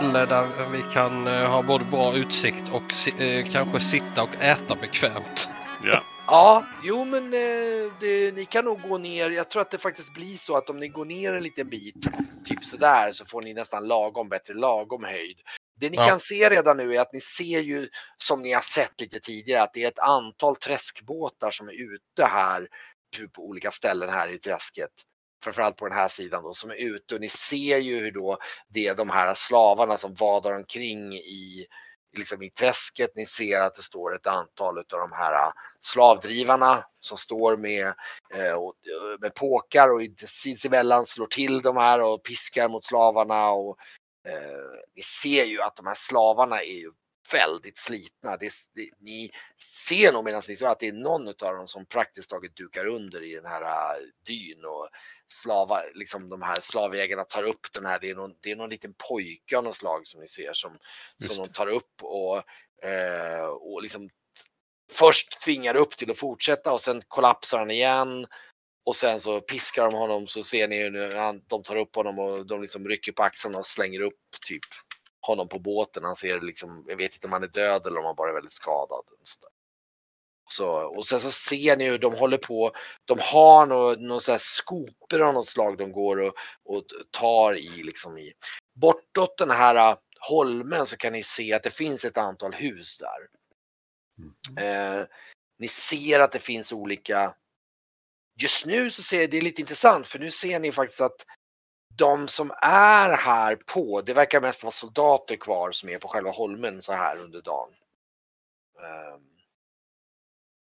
ställe där vi kan eh, ha både bra utsikt och si- eh, kanske sitta och äta bekvämt. Ja. Ja, jo men eh, det, ni kan nog gå ner. Jag tror att det faktiskt blir så att om ni går ner en liten bit, typ sådär, så får ni nästan lagom bättre, lagom höjd. Det ni Ja. kan se redan nu är att ni ser ju som ni har sett lite tidigare att det är ett antal träskbåtar som är ute här på- på olika ställen här i träsket. Framförallt på den här sidan då som är ute och ni ser ju hur då det är de här slavarna som vadar omkring i liksom i träsket. Ni ser att det står ett antal av de här äh, slavdrivarna som står med, eh, och, eh, med påkar och sinsemellan slår till de här och piskar mot slavarna. Och, eh, ni ser ju att de här slavarna är ju väldigt slitna. Det, det, ni ser nog medan ni ser att det är någon av dem som praktiskt taget dukar under i den här eh, dyn och slavar, liksom de här slavjägarna tar upp den här, det är någon, det är någon liten pojke av något slag som ni ser som, Just som de tar upp och, eh, och liksom först tvingar upp till att fortsätta och sen kollapsar han igen. Och sen så piskar de honom så ser ni hur de tar upp honom och de liksom rycker på axlarna och slänger upp typ honom på båten. Han ser liksom, jag vet inte om han är död eller om han bara är väldigt skadad. Och, så så, och sen så ser ni hur de håller på, de har någon, någon sån här av något slag de går och, och tar i liksom i. Bortåt den här äh, holmen så kan ni se att det finns ett antal hus där. Eh, ni ser att det finns olika Just nu så ser jag det är lite intressant för nu ser ni faktiskt att de som är här på, det verkar mest vara soldater kvar som är på själva holmen så här under dagen. Ehm,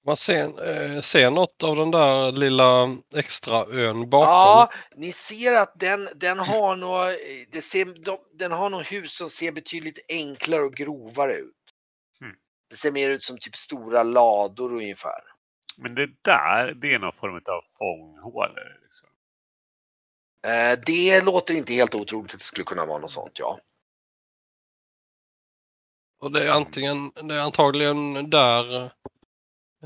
Man ser, eh, ser något av den där lilla extra ön bakom. Ja, ni ser att den, den har nog, det ser, de, den har nog hus som ser betydligt enklare och grovare ut. Mm. Det ser mer ut som typ stora lador ungefär. Men det där, det är någon form av fånghålor. Liksom. Eh, det låter inte helt otroligt att det skulle kunna vara något sånt, ja. Och det är antingen, det är antagligen där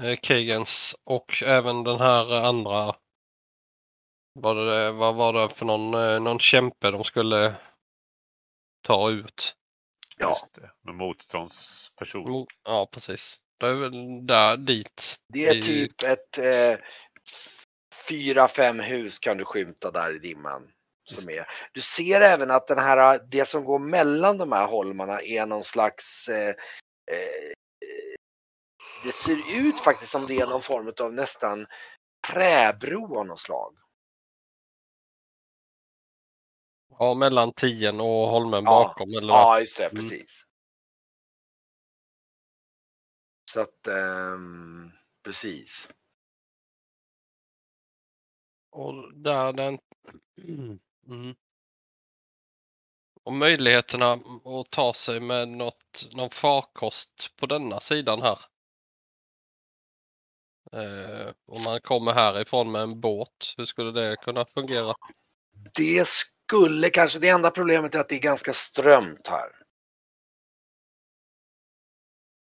eh, Kegans och även den här andra vad, det, vad var det för någon, eh, någon kämpe de skulle ta ut. Ja. Någon motståndsperson. Mo- Ja, precis. Det är väl där dit. det är typ ett eh, fyra, fem hus kan du skymta där i dimman. Som är. Du ser även att den här, det som går mellan de här holmarna är någon slags eh, eh, Det ser ut faktiskt som det är någon form av nästan träbro av något slag. Ja, mellan tien och holmen Ja, bakom. Eller? Ja, just det, Mm. precis. Så att, ehm, precis. Och där den... Mm. Och möjligheterna att ta sig med något, någon farkost på denna sidan här. Eh, om man kommer härifrån med en båt, hur skulle det kunna fungera? Det skulle kanske, det enda problemet är att det är ganska strömt här.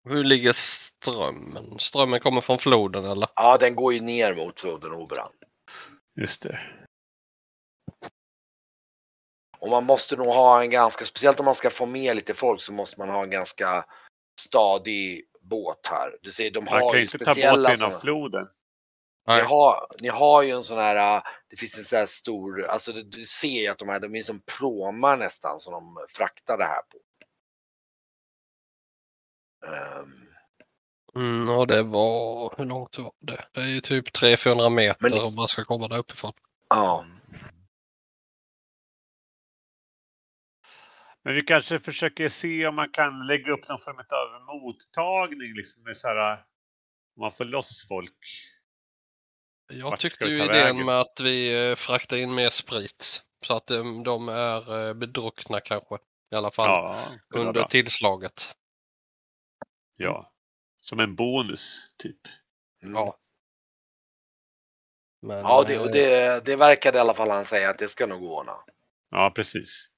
Hur ligger strömmen? Strömmen kommer från floden eller? Ja, den går ju ner mot floden Oberan. Just det. Och man måste nog ha en ganska, speciellt om man ska få med lite folk så måste man ha en ganska stadig båt här. Du ser, de Man har kan ju inte ta speciella båten såna- genom floden. Ni har, ni har ju en sån här, äh, det finns en sån här stor, alltså du, du ser ju att de här, de är som pråmar nästan som de fraktar det här på. Ehm, Mm, och det var, hur långt var det? Det är ju typ 300-400 meter Men det- om man ska komma där uppifrån. ja, Men vi kanske försöker se om man kan lägga upp någon form av mottagning. Liksom, med så här, om man får loss folk. Jag Vart tyckte ju idén vägen? med att vi eh, fraktar in mer sprit. Så att de, de är eh, bedruckna kanske. I alla fall Ja, under bra. tillslaget. ja. Som en bonus, typ. mm. Ja. Men, ja det, och eh, det, det verkade i alla fall han säga att det ska nog ordna. Ja, precis.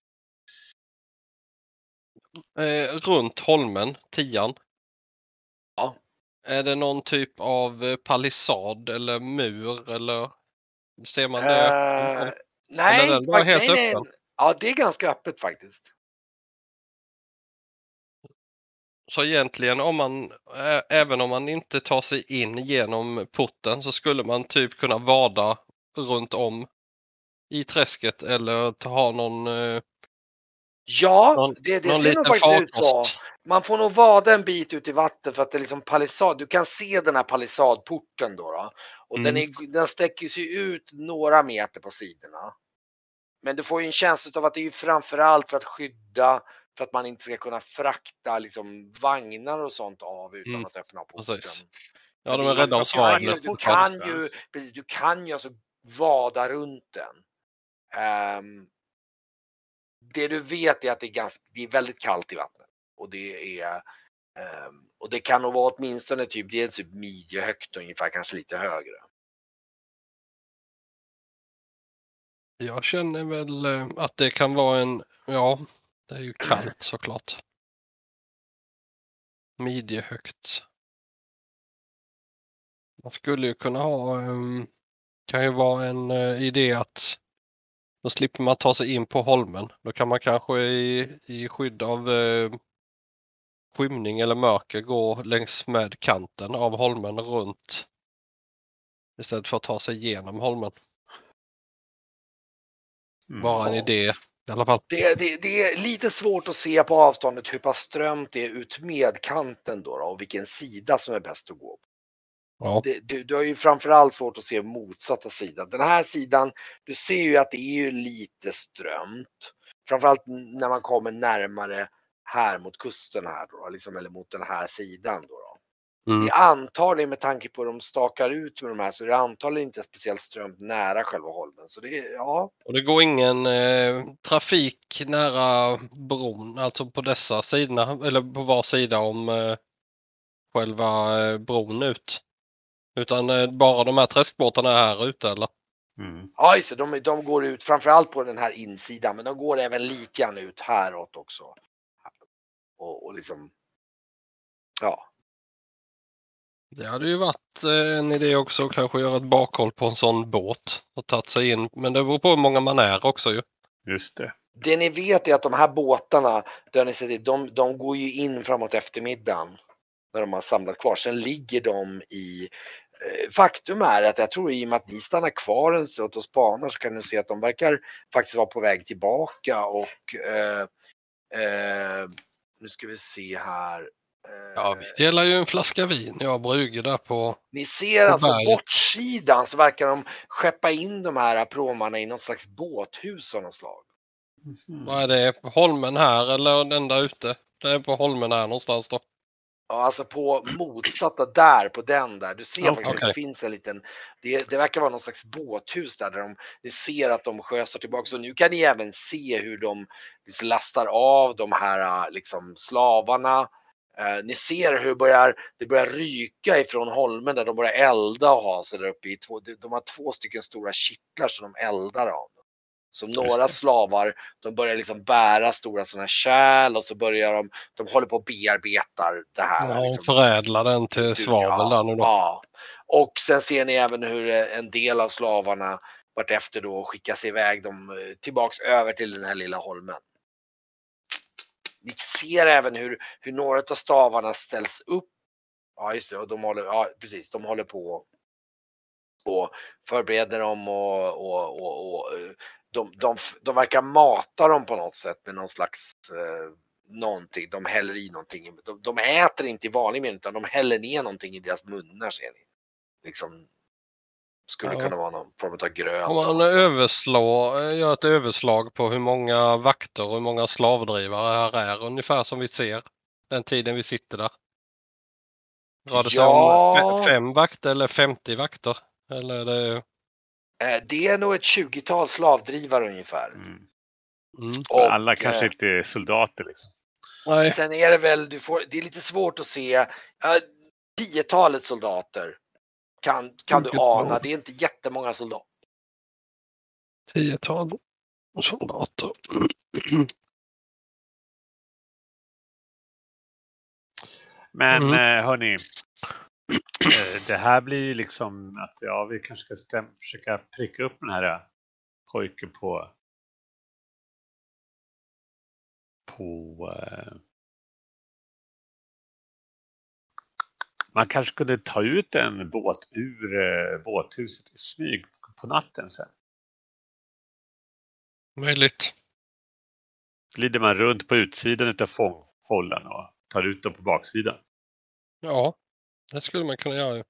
eh, runt holmen, tian. Ja. Är det någon typ av eh, palissad eller mur eller ser man det? Om- nej, nej, nej. öppen? Ja, det är ganska öppet faktiskt. Så egentligen om man, även om man inte tar sig in genom porten så skulle man typ kunna vada runt om i träsket eller ha någon, Ja, någon, det, det någon ser nog faktiskt ut så. Man får nog vada en bit ut i vatten för att det är liksom palissad. Du kan se den här palissadporten då. då. Och den, Mm. är, den sträcker sig ut några meter på sidorna. Men du får ju en känsla av att det är framförallt för att skydda för att man inte ska kunna frakta liksom vagnar och sånt av utan Mm, att öppna porten. precis. Ja, de är rädda om du kan ju, svavlet. du kan ju, precis, du kan ju alltså vada runt den. Ehm, det du vet är att det är, ganska, det är väldigt kallt i vattnet. Och det är ehm, och det kan nog vara åtminstone typ, det är typ midjehögt ungefär, kanske lite högre. Jag känner väl eh, att det kan vara en, ja, det är ju kallt såklart. Midjehögt. Man skulle ju kunna ha, um, kan ju vara en eh, idé att då slipper man ta sig in på holmen. Då kan man kanske i, i skydd av eh, skymning eller mörker gå längs med kanten av holmen runt istället för att ta sig igenom holmen. Mm. Bara en Ja. idé i alla fall. Det, det, det är lite svårt att se på avståndet hur pass strömt det är ut med kanten då, då och vilken sida som är bäst att gå på. Ja. det, du, du har ju framförallt svårt att se motsatta sidan. Den här sidan, du ser ju att det är ju lite strömt. Framförallt när man kommer närmare här mot kusten här då, liksom, eller mot den här sidan då. Mm. Det är antagligen med tanke på hur de stakar ut med de här så är det antagligen inte speciellt strömt nära själva holmen. Så det är, ja, Och det går ingen eh, trafik nära bron, alltså på dessa sidorna, eller på var sida om eh, själva eh, bron ut. Utan eh, bara de här träskbåtarna är här ute eller? Mm. ja just de, de går ut framförallt på den här insidan men de går även lite grann ut häråt också. Och, och liksom, ja. Det hade ju varit eh, en idé också att kanske göra ett bakhåll på en sån båt och tagit sig in. Men det beror på hur många man är också ju. Just det. Det ni vet är att de här båtarna, där ni ser det, de, de går ju in framåt eftermiddagen. När de har samlat kvar. Sen ligger de i eh, Faktum är att jag tror i och med att ni stannar kvar en stund och spanar så kan ni se att de verkar faktiskt vara på väg tillbaka och eh, eh, nu ska vi se här. Eh, Ja, vi delar ju en flaska vin, jag och Brügge där på... Ni ser på att på berget. bortsidan så verkar de skeppa in de här pråmarna i någon slags båthus av något slag. Mm. Vad är det? På holmen här eller den där ute? Det är på holmen här någonstans då. Ja, alltså på motsatta där, på den där. Du ser faktiskt att det finns en liten, det, det verkar vara någon slags båthus där, där de, ni ser att de sjösar tillbaka. Så nu kan ni även se hur de liksom lastar av de här liksom slavarna. Eh, ni ser hur det börjar, det börjar ryka ifrån holmen där de börjar elda och ha sig där uppe i två, de, de har två stycken stora kittlar som de eldar av. Så några slavar, de börjar liksom bära stora sådana kärl och så börjar de, de håller på och bearbetar det här. Ja, liksom. förädla den till svavel där nu då. Ja. Och sen ser ni även hur eh, en del av slavarna vartefter då skickas iväg dem eh, tillbaks över till den här lilla holmen. Ser även hur, hur några av stavarna ställs upp. Ja just det, och de håller, ja, precis, de håller på och förbereder dem och, och, och, och eh, de, de, de verkar mata dem på något sätt med någon slags eh, någonting. De häller i någonting. De, de äter inte i vanlig mening utan de häller ner någonting i deras munnar ser ni. Liksom skulle Ja. kunna vara någon form av gröt. Om man överslår, eh, gör ett överslag på hur många vakter och hur många slavdrivare här är, ungefär som vi ser den tiden vi sitter där. Rör det sig Ja. om fe- fem vakter eller 50 vakter? Eller är det... Eh, Det är nog ett 20-tal slavdrivare ungefär. Mm. Mm. Och, Alla kanske eh, inte är soldater liksom. Nej. Sen är det väl, du får, det är lite svårt att se, ja, tiotalet soldater kan, kan du ana. Det är inte jättemånga soldater. Tiotal soldater. Men Mm. eh, hörni. eh, Det här blir ju liksom att ja, vi kanske ska stäm- försöka pricka upp den här eh, pojken på på Man kanske kunde ta ut en båt ur eh, båthuset i smyg på natten sen. Möjligt. Glider man runt på utsidan av fångfållan och tar ut dem på baksidan. Ja, det skulle man kunna göra.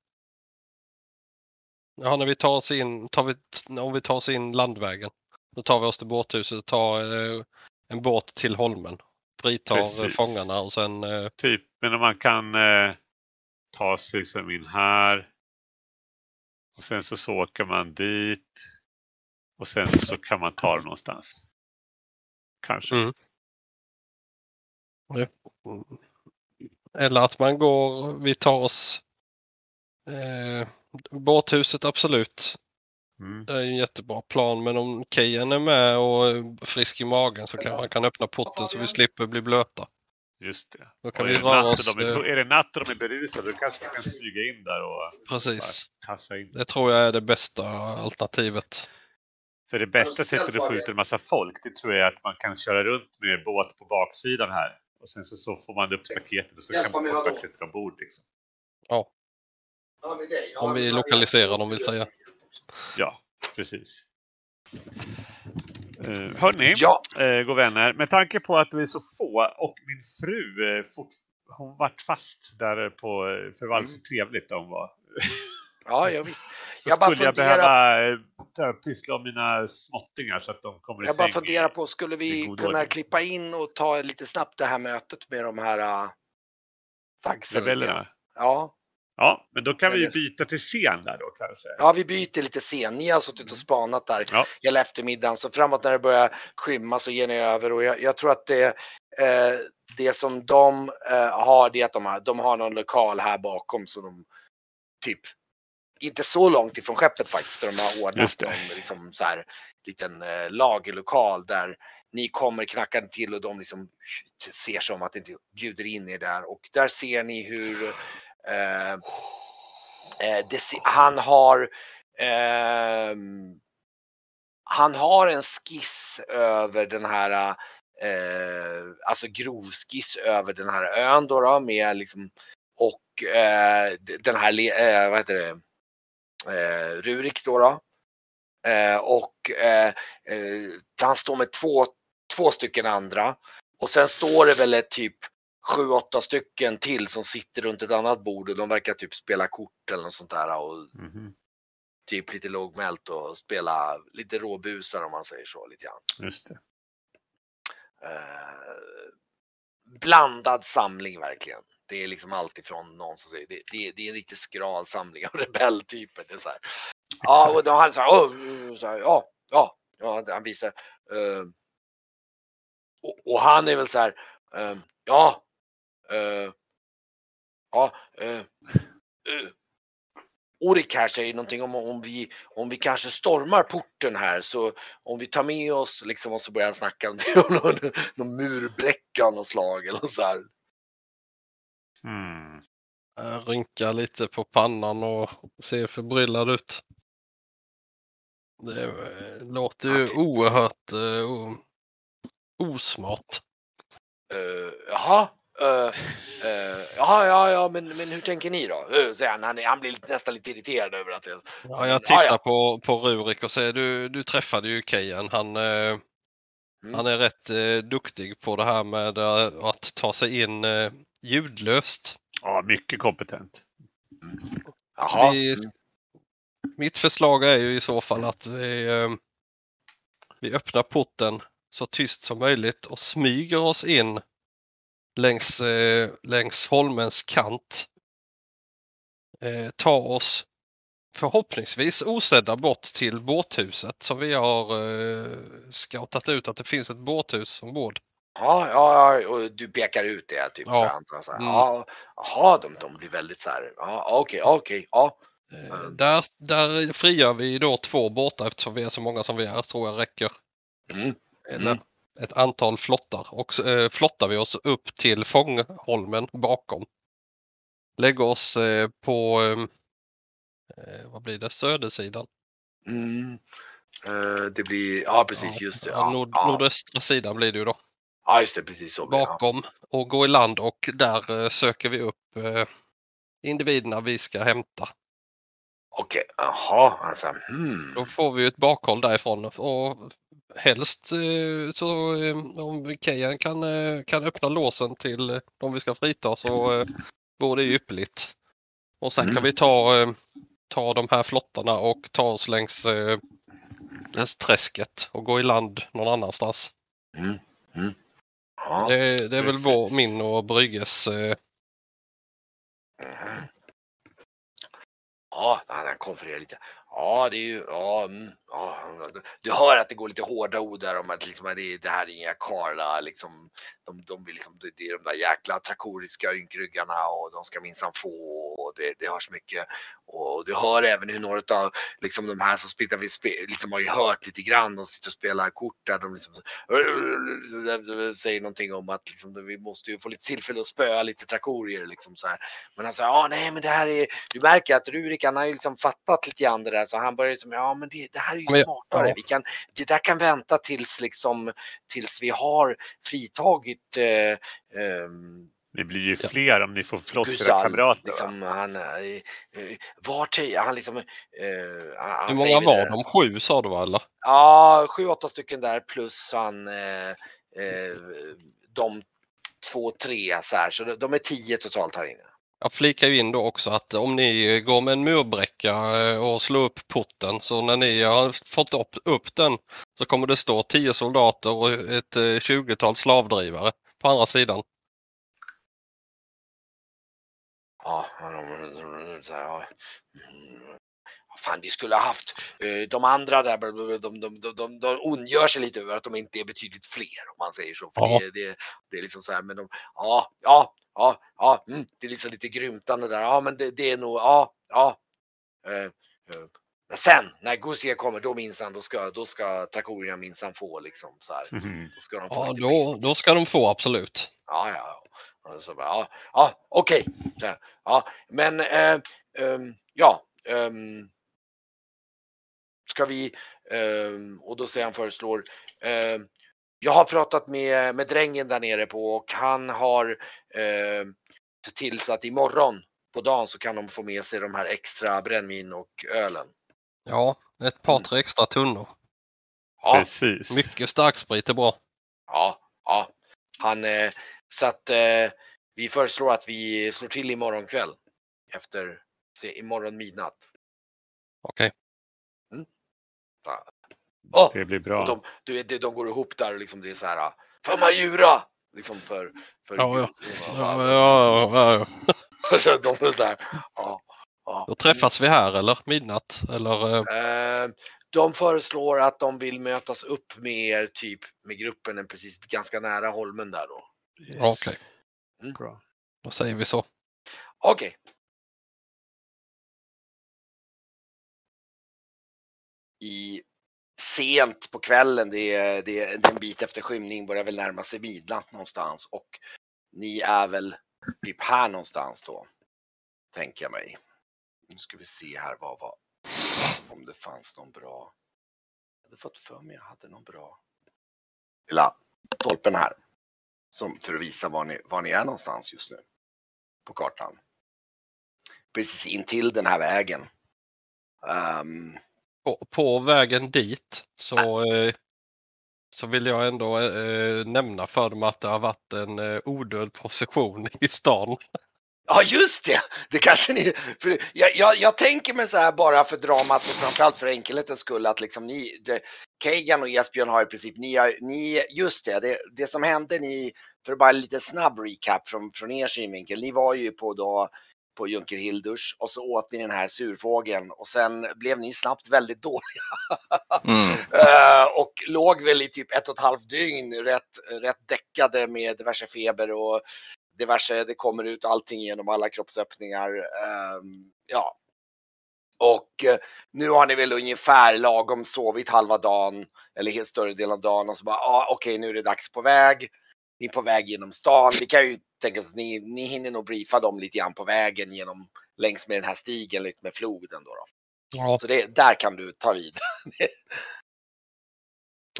Ja, när vi tar oss in, tar vi, om vi tar oss in landvägen. Då tar vi oss till båthuset och tar eh, en båt till Holmen. Fritar eh, Precis. fångarna och sen eh, Typ, men om man kan eh, ta sig som in här. Och sen så, så åker man dit. Och sen så kan man ta det någonstans. Kanske. Mm. Eller att man går, vi tar oss eh, båthuset absolut. Mm. Det är en jättebra plan men om Kejen är med och frisk i magen så kan man kan öppna porten så vi slipper bli blöta. Just det. Då kan Och vi är, det röra natt oss. de är, eh, är det natt och de är berusade då kanske man kan smyga in där och Precis. tassa in. Det tror jag är det bästa alternativet. För det bästa sättet att få ut en massa folk det tror jag är att man kan köra runt med båt på baksidan här. Och sen så, så får man upp staketet och så kan mig folk klättra ombord. Liksom. Ja, om vi lokaliserar dem vill säga. Ja, precis. Uh, hörni, Ja, eh, gå vänner. Med tanke på att vi är så få och min fru eh, fort, hon vart fast där på, eh, för var så trevligt hon var. ja, ja visst. Så Jag bara skulle jag funderar- behöva eh, pyssla om mina småttingar så att de kommer Jag bara funderar på, skulle vi kunna ordning. klippa in och ta lite snabbt det här mötet med de här uh, grann? Rebellerna. Ja. Ja, men då kan vi byta till scen där då kanske. ja, vi byter lite scen. Ni har suttit och spanat där Ja. hela eftermiddagen, så framåt när det börjar skymma så ger ni över och jag, jag tror att det, eh, det som de eh, har, det är att de har, de har någon lokal här bakom så de typ inte så långt ifrån skeppet faktiskt, där de har ordnat någon liksom så här, liten eh, lagerlokal där ni kommer knackande till och de liksom ser som att det inte bjuder in er där och där ser ni hur Eh, eh, det, han har ehm, han har en skiss över den här, eh, alltså grovskiss över den här ön då, då med liksom och eh, den här, eh, vad heter det, eh, Rurik då. då. Eh, och eh, eh, han står med två, två stycken andra och sen står det väl ett typ sju, åtta stycken till som sitter runt ett annat bord och de verkar typ spela kort eller något sånt där och Mhm, typ lite lågmält och spela lite råbusar om man säger så lite grann. Just det. Eh, blandad samling verkligen. Det är liksom allt ifrån någon som säger det, det, det är en riktigt skral samling av rebelltyper. Det är så här. Ja, och då han så här, "Åh", så här, ja, ja, ja, han visar. eh, och, och han är väl så här, eh, ja, ja, uh, Orik här säger någonting om om vi, om vi kanske stormar porten här så om vi tar med oss liksom och så börjar han snacka om någon, någon murbräcka av något slag eller så här. Mm. Jag rynkar lite på pannan och ser förbryllad ut. Det eh, låter ju oerhört eh, o- osmart. Uh, jaha, uh, uh, ja, ja, men, men hur tänker ni då? Uh, säger han, han, är- han blir nästan lite irriterad över att det Ja, Ja, jag tittar ja. på, på Rurik och säger du, du träffade ju Kejan. Han, Mm. han är rätt duktig på det här med att ta sig in ljudlöst. Ja, mycket kompetent. Jaha, Vi, mm. mitt förslag är ju i så fall att vi, vi öppnar porten så tyst som möjligt och smyger oss in längs, eh, längs holmens kant. Eh, tar oss förhoppningsvis osedda bort till båthuset som vi har eh, scoutat ut att det finns ett båthus ombord. ja, ja, ja, och du pekar ut det typ Ja. så här, antar så här. Mm. Ja, de, de blir väldigt så här, ja, okej, okej, ja. Eh, Mm. där, där frigör vi då två båtar eftersom vi är så många som vi är tror jag räcker. Mm. Eller Mm. Ett antal flottar och eh, flottar vi oss upp till fångholmen bakom. Lägger oss eh, på eh, vad blir det, södersidan. Mm. Eh, det blir, ja precis, just det. Ja, nord, ja. Nordöstra sidan blir det ju då. ja just det, precis så. Bakom och gå i land och där eh, söker vi upp eh, individerna vi ska hämta. Okej, jaha. Alltså, hmm. Då får vi ett bakhåll därifrån och helst eh, så eh, om Kejan kan, eh, kan öppna låsen till de vi ska frita så vore det ypperligt. Och sen kan Mm. vi ta, ta de här flottarna och ta oss längs, längs träsket och gå i land någon annanstans. Mm. Mm. Ja. Det, det är väl Precis. vår, min och Brygges Mhm. Ja, han han konfererar lite. Ja, det är ju, ja, mm, ja, du hör att det går lite hårda ord där om att liksom, det, det här är inga karlar, liksom, de, de vill liksom, det det är de där jäkla trakoriska ynkryggarna och de ska minsann få och det, det hörs mycket. Och du hör även hur några av liksom, de här som spelar, spe, liksom har ju hört lite grann, de sitter och spelar kort där de liksom säger någonting om att liksom, vi måste ju få lite tillfälle att spöa lite trakorier liksom så här. Men han säger, ja nej men det här är, du märker att Rurik han har ju liksom fattat lite grann det där så han börjar liksom, ja men det, det här är ju smartare. ja. Vi kan, det där kan vänta tills liksom, tills vi har fritagit eh, ehm, Ni blir ju Ja. fler om ni får loss era kamrater. liksom, han, eh, eh, vart till, han liksom, eh, han, Hur många var det. de? Sju sa du eller? Ja, sju, åtta stycken där plus han, eh, eh, de två, tre så här. Så de- de är tio totalt här inne. Jag flikar ju in då också att om ni går med en murbräcka eh, och slår upp porten så när ni har fått upp, upp den så kommer det stå 10 soldater och ett eh, 20-tal slavdrivare på andra sidan. Ja. Mm. Fan, vi skulle ha haft eh, de andra där, de, de, de, de, ondgör sig lite över att de inte är betydligt fler om man säger så. För Ja. det, det, det är liksom så här, men de, ja, ja, ja, ja, mm, det är liksom lite grymtande där. Ja, men det, det är nog, ja, ja. Eh, eh, men sen när Gusia kommer, då minsann, då ska, då ska trakorierna minsann få liksom så här. Mhm. Då ska de få Ja, då, då ska de få absolut. Ja, ja, ja. Och så bara, ja, ja okej. Här, Ja, men eh, ehm, ja. ehm, ska vi, ehm, och då säger han föreslår, jag har pratat med, med drängen där nere på och han har ehm, sett till så att imorgon på dagen så kan de få med sig de här extra brännvin och ölen. Ja, ett par Mm. tre extra tunnor. Ja, Precis. Mycket starksprit är bra. Ja, ja. Han, eh, så att eh, vi föreslår att vi slår till imorgon kväll. Efter, se, imorgon midnatt. Okej. Åh! Det blir och bra. de, du vet, de, de går ihop där och liksom det är så här. För Majura! Liksom för... för Ja, ja. Ja, Ja, ja, ja, ja. De är så här. Ja, ja. Då träffas vi här eller midnatt eller? eh, Eh, de föreslår att de vill mötas upp med er typ med gruppen en precis ganska nära holmen där då. ja, Okej, Bra. då säger vi så. Okej. I sent på kvällen, det är, det, är, det är en bit efter skymning, börjar väl närma sig midnatt någonstans och ni är väl typ här någonstans då, tänker jag mig. Nu ska vi se här vad vad om det fanns någon bra. Jag hade fått för mig jag hade någon bra. Lilla stolpen här. Som för att visa var ni, var ni är någonstans just nu. På kartan. Precis intill den här vägen. Um, på, på vägen dit så, eh, så vill jag ändå eh, nämna för dem att det har varit en eh, odöd procession i stan. Ja just det! Det kanske ni... För jag, jag, jag tänker mig så här bara för dramat och framförallt för enkelhetens skull att liksom ni, det, Kegan och Esbjörn har i princip, ni, ni just det, det, det som hände ni, för bara lite snabb recap från, från er synvinkel, ni var ju på då på Junker Hildurs och så åt ni den här surfågeln och sen blev ni snabbt väldigt dåliga. Eh, och låg väl i typ ett och ett halvt dygn rätt, rätt däckade med diverse feber och diverse, det kommer ut allting genom alla kroppsöppningar. Ehm, ja. Och eh, nu har ni väl ungefär lagom sovit halva dagen eller helt större delen av dagen och så bara, ah, okej nu är det dags på väg. Ni är på väg genom stan. Vi kan ju tänka oss att ni, ni hinner nog briefa dem lite grann på vägen genom längs med den här stigen lite med floden då. då. Ja, Så det, där kan du ta vid.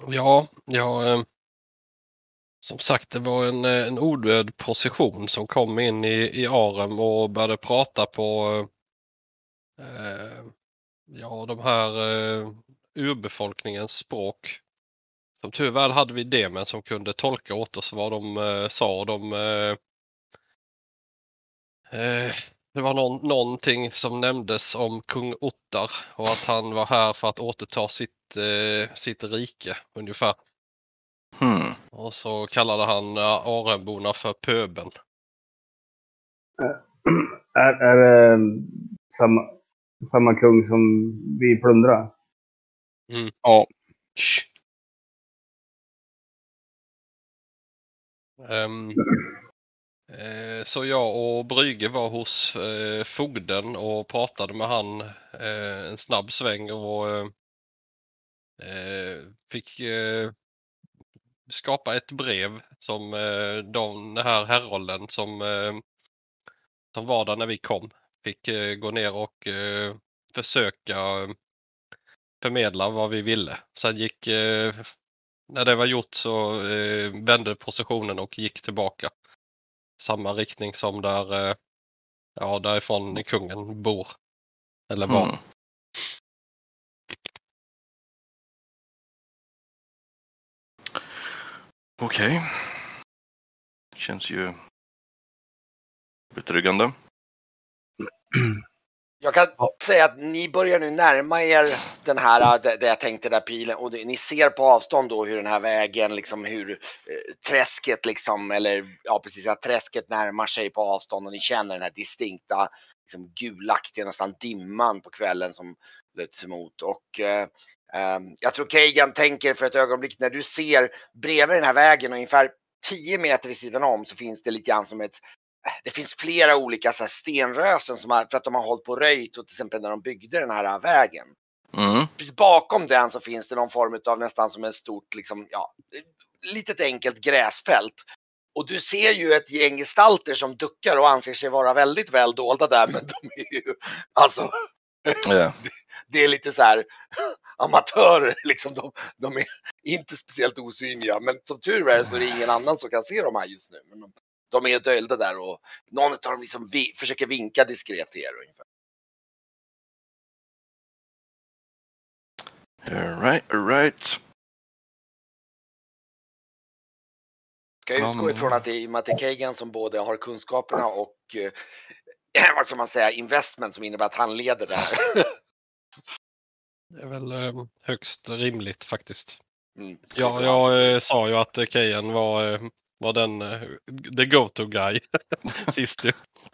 ja, ja eh, Som sagt, det var en, eh, en odöd procession som kom in i, i Arem och började prata på eh, ja, de här eh, urbefolkningens språk. Som tur väl hade vi det men som kunde tolka åt oss vad de eh, sa. De, eh, eh, det var någon, någonting som nämndes om kung Ottar och att han var här för att återta sitt, eh, sitt rike ungefär. Hmm. Och så kallade han eh, Aremborna för pöbeln. Är, är det samma, samma kung som vi plundrade? Ja. Shh. Eh, så jag och Brygge var hos eh, fogden och pratade med han eh, en snabb sväng och eh, eh, fick eh, skapa ett brev som eh, de, den här herrollen som, eh, som var där när vi kom fick eh, gå ner och eh, försöka eh, förmedla vad vi ville. Sen gick, eh, när det var gjort så eh, vände positionen och gick tillbaka. Samma riktning som där, eh, ja därifrån kungen bor. Eller var. Mm. Okej. Känns ju betryggande. Jag kan säga att ni börjar nu närma er den här, där där jag tänkte där pilen och det, ni ser på avstånd då hur den här vägen, liksom hur eh, träsket liksom, eller ja precis, att träsket närmar sig på avstånd och ni känner den här distinkta, liksom gulaktiga nästan dimman på kvällen som lutar emot. Och eh, eh, jag tror Kagan tänker för ett ögonblick när du ser bredvid den här vägen ungefär 10 meter vid sidan om så finns det lite grann som ett det finns flera olika så här, stenrösen som har, för att de har hållit på och röjt och till exempel när de byggde den här vägen. Mm. Bakom den så finns det någon form av nästan som ett stort, liksom, ja, litet enkelt gräsfält. Och du ser ju ett gäng gestalter som duckar och anser sig vara väldigt väl dolda där, men de är ju, alltså, Ja. det är lite så här amatörer, liksom. De, de är inte speciellt osynliga, men som tur är så är det ingen annan som kan se dem här just nu. Men de, de är dolda där och någon av dem liksom vi, försöker vinka diskret till er ungefär. Alright, alright. Ska jag Ja, utgå ifrån att det är i och med att det är Kagan som både har kunskaperna och eh, vad ska man säga, investment som innebär att han leder det här. Det är väl eh, högst rimligt faktiskt. Mm. Ja, jag eh, sa ju att Kejan var, eh, var den, eh, the go-to guy sist ju.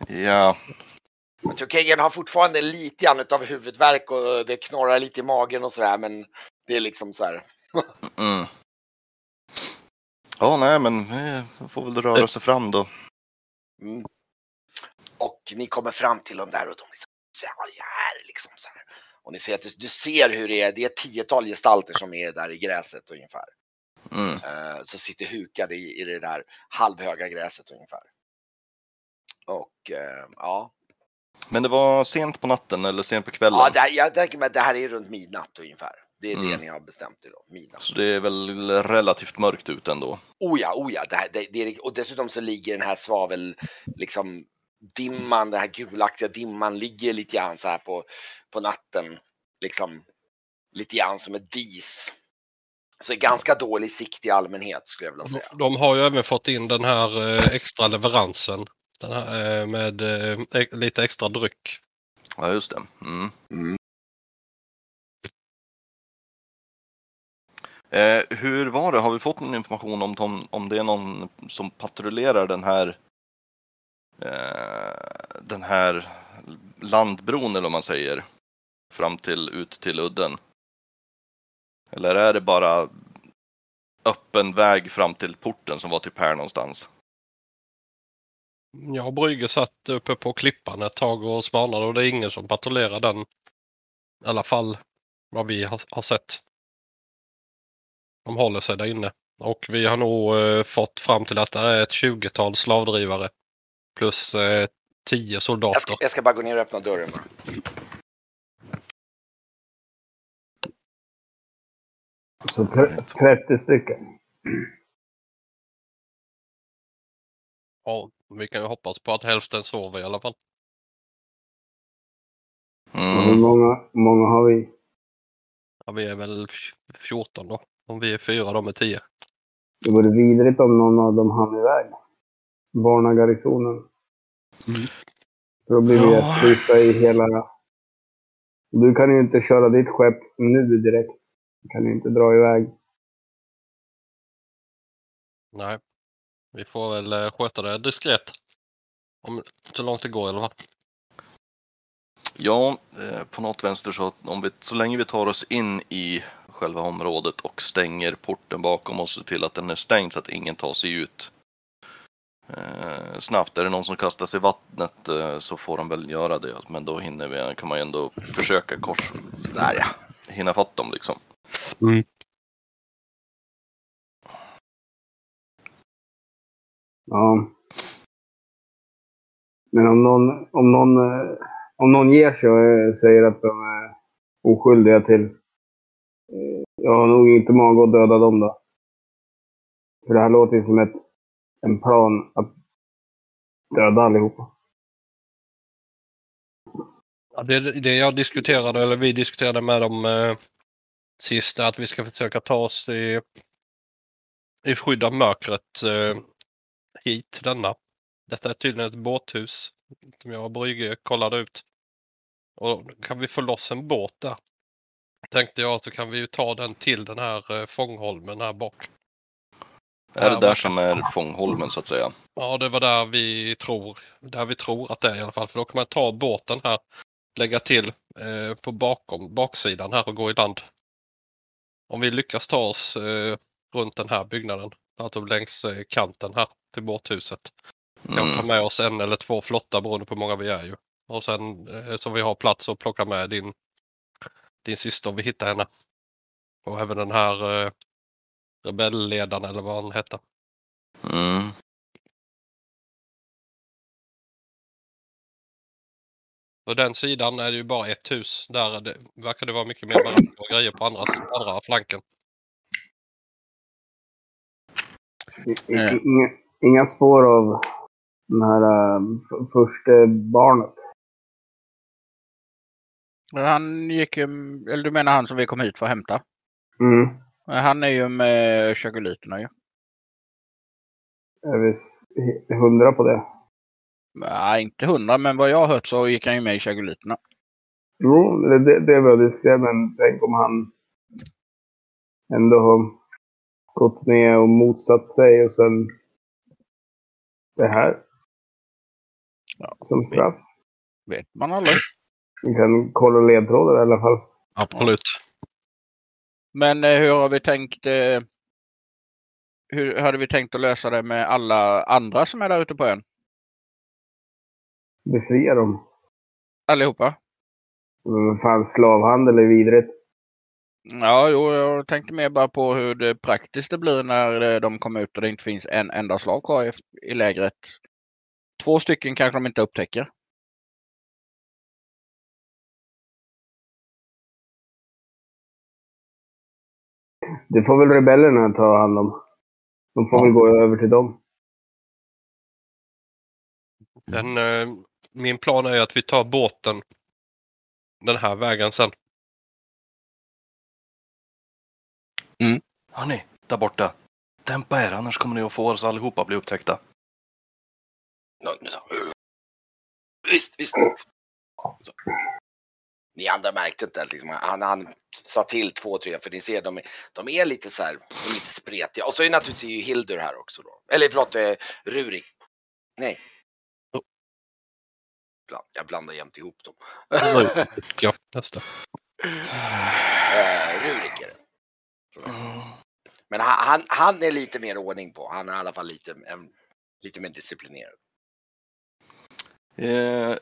Ja, Jag tror Kagan har fortfarande lite grann av huvudvärk och det knorrar lite i magen och sådär men det är liksom så här. mm. Ja, nej men eh, får väl röra sig fram då. Mm. Och ni kommer fram till dem där och de liksom, så här, liksom så här. Och ni ser att du, du ser hur det är, det är ett tiotal gestalter som är där i gräset ungefär. Mm. Eh, så sitter hukade i, i det där halvhöga gräset ungefär. Och eh, ja, Men det var sent på natten eller sent på kvällen? ja det, här- jag tänker mig att det här är runt midnatt ungefär. Det är det Mm. ni har bestämt idag, midnatt. Så det är väl relativt mörkt ute ändå? Oh ja, oh ja. Det här, det, det och dessutom så ligger den här svavel, liksom dimman, den här gulaktiga dimman ligger lite grann så här på, på natten. Liksom lite grann som ett dis. Så ganska dålig sikt i allmänhet skulle jag vilja säga. de har ju även fått in den här eh, extra leveransen. Den här, eh, med eh, lite extra dryck. Ja, just det. Mm. Mm. Eh, hur var det? Har vi fått någon information om, om, om det är någon som patrullerar den här eh, den här landbron eller vad man säger fram till ut till udden? Eller är det bara öppen väg fram till porten som var typ här någonstans? Jag och Brygge satt uppe på klippan ett tag och spanade och det är ingen som patrullerar den. I alla fall vad vi har, har sett. De håller sig där inne. Och vi har nog eh, fått fram till att det är ett 20-tal slavdrivare. Plus eh, 10 Jag, soldater. ska, jag ska bara gå ner och öppna dörren bara. Så tre- 30 stycken. Ja, vi kan ju hoppas på att hälften sover i alla fall. Hur Mm. många, många har vi? Ja, vi är väl f- 14 då. Om vi är fyra, de är 10. Det vore vidrigt om någon av dem hann iväg. Barnagarnisonen. Mm. Då blir vi Ja. i hela... Du kan ju inte köra ditt skepp nu direkt. Kan ju inte dra iväg. Nej. Vi får väl eh, sköta det diskret. Om, så långt det går i alla fall. Ja, eh, på något vänster så att om vi, så länge vi tar oss in i själva området och stänger porten bakom oss och ser till att den är stängd så att ingen tar sig ut eh, snabbt. Är det någon som kastar sig i vattnet eh, så får de väl göra det. Men då hinner vi, kan man ju ändå försöka kors, sådär ja, hinna fatt dem liksom. Ja. Men om någon, om någon, eh, om någon ger sig och eh, säger att de är oskyldiga till... eh, Jag har nog inte mag att döda dem då. För det här låter ju som ett, en plan att döda allihopa. Ja, det, det jag diskuterade, eller vi diskuterade med dem sist, är att vi ska försöka ta oss i, i skydd av mörkret eh, hit denna. Detta är tydligen ett båthus som jag och Brygge kollade ut. Och kan vi få loss en båt där. Tänkte jag att då kan vi ju ta den till den här eh, fångholmen här bak. Är det där som är fångholmen så att säga? Ja, det var där vi tror, där vi tror att det är i alla fall. För då kan man ta båten här, lägga till eh, på bakom, baksidan här och gå i land. Om vi lyckas ta oss eh, runt den här byggnaden, alltså längs eh, kanten här till båthuset. Kan ta Mm. med oss en eller två flottar beroende på hur många vi är ju. Och sen eh, så vi har plats att plocka med din, din syster om vi hittar henne. Och även den här eh, rebellledaren eller vad han hette. Mm. På den sidan är det ju bara ett hus. Där är det, verkar det vara mycket mer baracker och grejer på andra, andra flanken. Eh. Inga, inga spår av den här f- första barnet. Han gick ju, eller du menar han som vi kom hit för att hämta? Mm. Han är ju med chagoliterna ju. Är vi hundra på det? Nej, inte hundra, men vad jag har hört så gick han ju med i chagoliterna. Jo, det, det, det var diskret, men tänk om han ändå har gått med och motsatt sig och sen det här Ja, som straff. Vet man aldrig. Vi kan kolla ledtrådar i alla fall. Absolut. Men eh, hur har vi tänkt? Eh, hur hade vi tänkt att lösa det med alla andra som är där ute på ön? Befria dem. Allihopa? Men fan, slavhandel är vidrigt. Ja, jo, jag tänkte mer bara på hur det praktiskt det blir när eh, de kommer ut och det inte finns en enda slav kvar i, i lägret. Två stycken kanske de inte upptäcker. Det får väl rebellerna ta hand om. De får Ja. väl gå över till dem. Den, eh, min plan är att vi tar båten den här vägen sen. Hörni, där borta. Dämpa er, annars kommer ni att få oss allihopa att bli upptäckta. Visst, visst. Ni andra märkte inte liksom, han, han sa till två, tre, för ni ser de, är- de är lite så här, lite spretiga. Och så är naturligtvis ju Hildur här också då. Eller förlåt, eh, Rurik. Nej. Bland- Jag blandar jämt ihop dem. Ja, just det. Eh, Rurik är det. Men han, han, han är lite mer ordning på. Han är i alla fall lite, en, lite mer disciplinerad. Eh,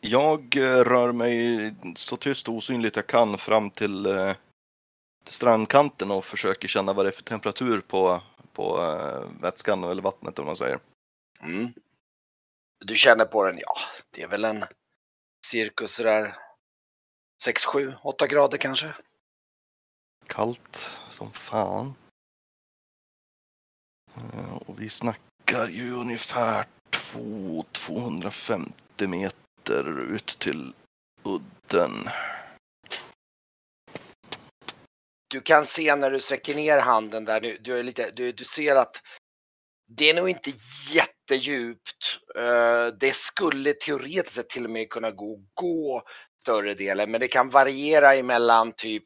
jag eh, rör mig så tyst och osynligt jag kan fram till, eh, till strandkanten och försöker känna vad det är för temperatur på, på eh, vätskan eller vattnet om man säger. Mm. Du känner på den, ja, det är väl en cirkus sådär 6, 7, 8 grader kanske. Kallt som fan. Eh, och vi snackar ju ungefär 2, 250 meter ut till udden. Du kan se när du sträcker ner handen där, du, du, är lite, du, du ser att det är nog inte jättedjupt. Eh, det skulle teoretiskt sett till och med kunna gå, gå större delen, men det kan variera emellan typ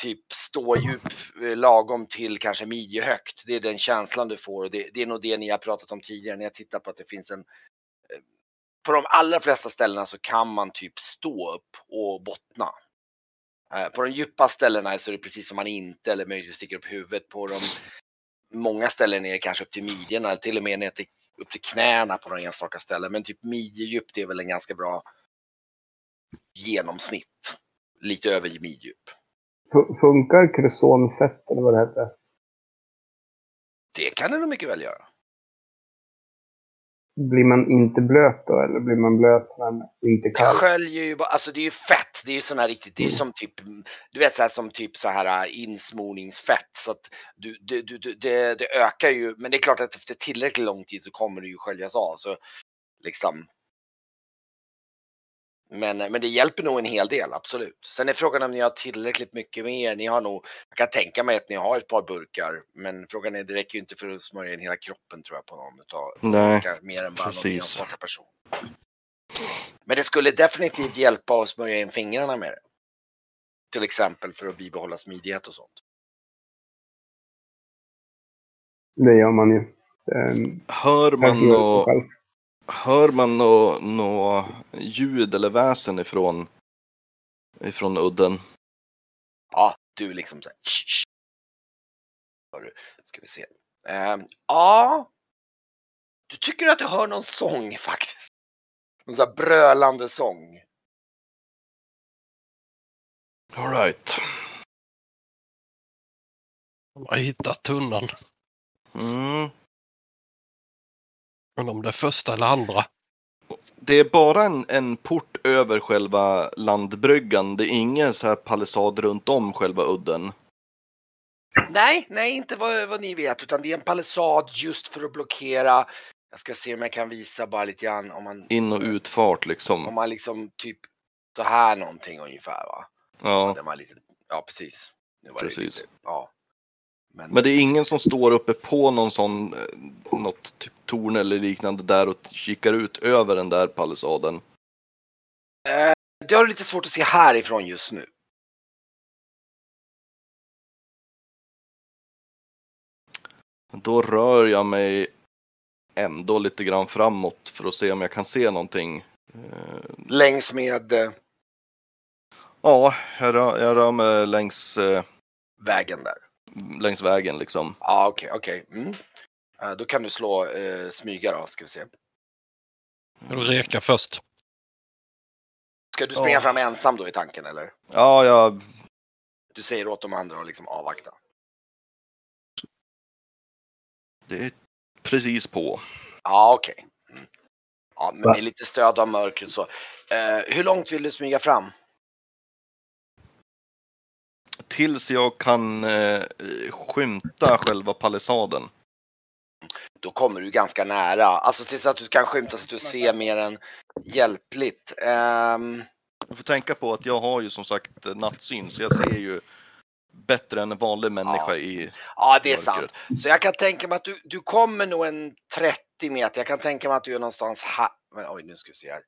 typ stådjup eh, lagom till kanske midjehögt. Det är den känslan du får och det, det är nog det ni har pratat om tidigare när jag tittar på att det finns en eh, på de allra flesta ställena så kan man typ stå upp och bottna. På de djupa ställena så är det precis som man inte eller möjligtvis sticker upp huvudet. På de många ställen är det kanske upp till midjorna eller till och med ner till, upp till knäna på några enstaka ställen. Men typ midjedjup det är väl en ganska bra genomsnitt. Lite över midjedjup. Fu- Funkar krusonfett eller vad det heter? Det kan det nog mycket väl göra. Blir man inte blöt då eller blir man blöt men inte kall? sköljer ju bara, alltså det är ju fett. Det är ju sån här riktigt, det är ju Mm. som typ, du vet så här som typ så här äh, insmorningsfett. Så att du, du, du, du, det, det ökar ju, men det är klart att efter tillräckligt lång tid så kommer det ju sköljas av. Så liksom. Men, men det hjälper nog en hel del, absolut. Sen är frågan om ni har tillräckligt mycket med er. Ni har nog, jag kan tänka mig att ni har ett par burkar, men frågan är, det räcker ju inte för att smörja in hela kroppen tror jag på någon utav, Nej, mer än bara någon precis. enstaka person. Men det skulle definitivt hjälpa att smörja in fingrarna med det. Till exempel för att bibehålla smidighet och sånt. Det gör man ju. Um, Hör man nå, hör man nå, nå ljud eller väsen ifrån, ifrån udden? Ja, du liksom. Hör du, Ska vi se. Ehm, ja. Du tycker att du hör någon sång faktiskt. Någon sån här brölande sång. Alright. De har hittat tunnan. Mm. Men om det är första eller andra. Det är bara en, en port över själva landbryggan. Det är ingen så här palissad runt om själva udden. Nej, nej, inte vad, vad ni vet, utan det är en palissad just för att blockera. Jag ska se om jag kan visa bara lite grann om man, In och utfart om liksom. man liksom typ så här någonting ungefär va. Ja. Där man lite, ja precis. Nu var Det Precis. lite, ja. Men det är ingen som står uppe på någon sån, eh, något typ torn eller liknande där och kikar ut över den där palissaden. Eh, det har du lite svårt att se härifrån just nu. Då rör jag mig ändå lite grann framåt för att se om jag kan se någonting. Eh, Längs med eh, Ja, jag rör, jag rör mig längs, eh, vägen där. Längs vägen liksom. Ja, okej, okej. Mm. Eh, då kan du slå eh, smyga då, ska vi se. Du reka först? Ska du springa Ja. fram ensam då i tanken eller? Ja, jag, Du säger åt de andra att liksom avvakta. det är precis på. Ja, okej. Mm. Ja, men med lite stöd av mörkret så. Eh, hur långt vill du smyga fram? Tills jag kan eh, skymta själva palissaden. Då kommer du ganska nära. Alltså tills att du kan skymta så att du ser mer än hjälpligt. Ehm, Jag får tänka på att jag har ju som sagt nattsyn så jag ser ju bättre än en vanlig människa Ja. i ja, det är mörkret. sant. Så jag kan tänka mig att du, du kommer nog en 30 meter. Jag kan tänka mig att du är någonstans här. Men, oj, nu ska vi se här.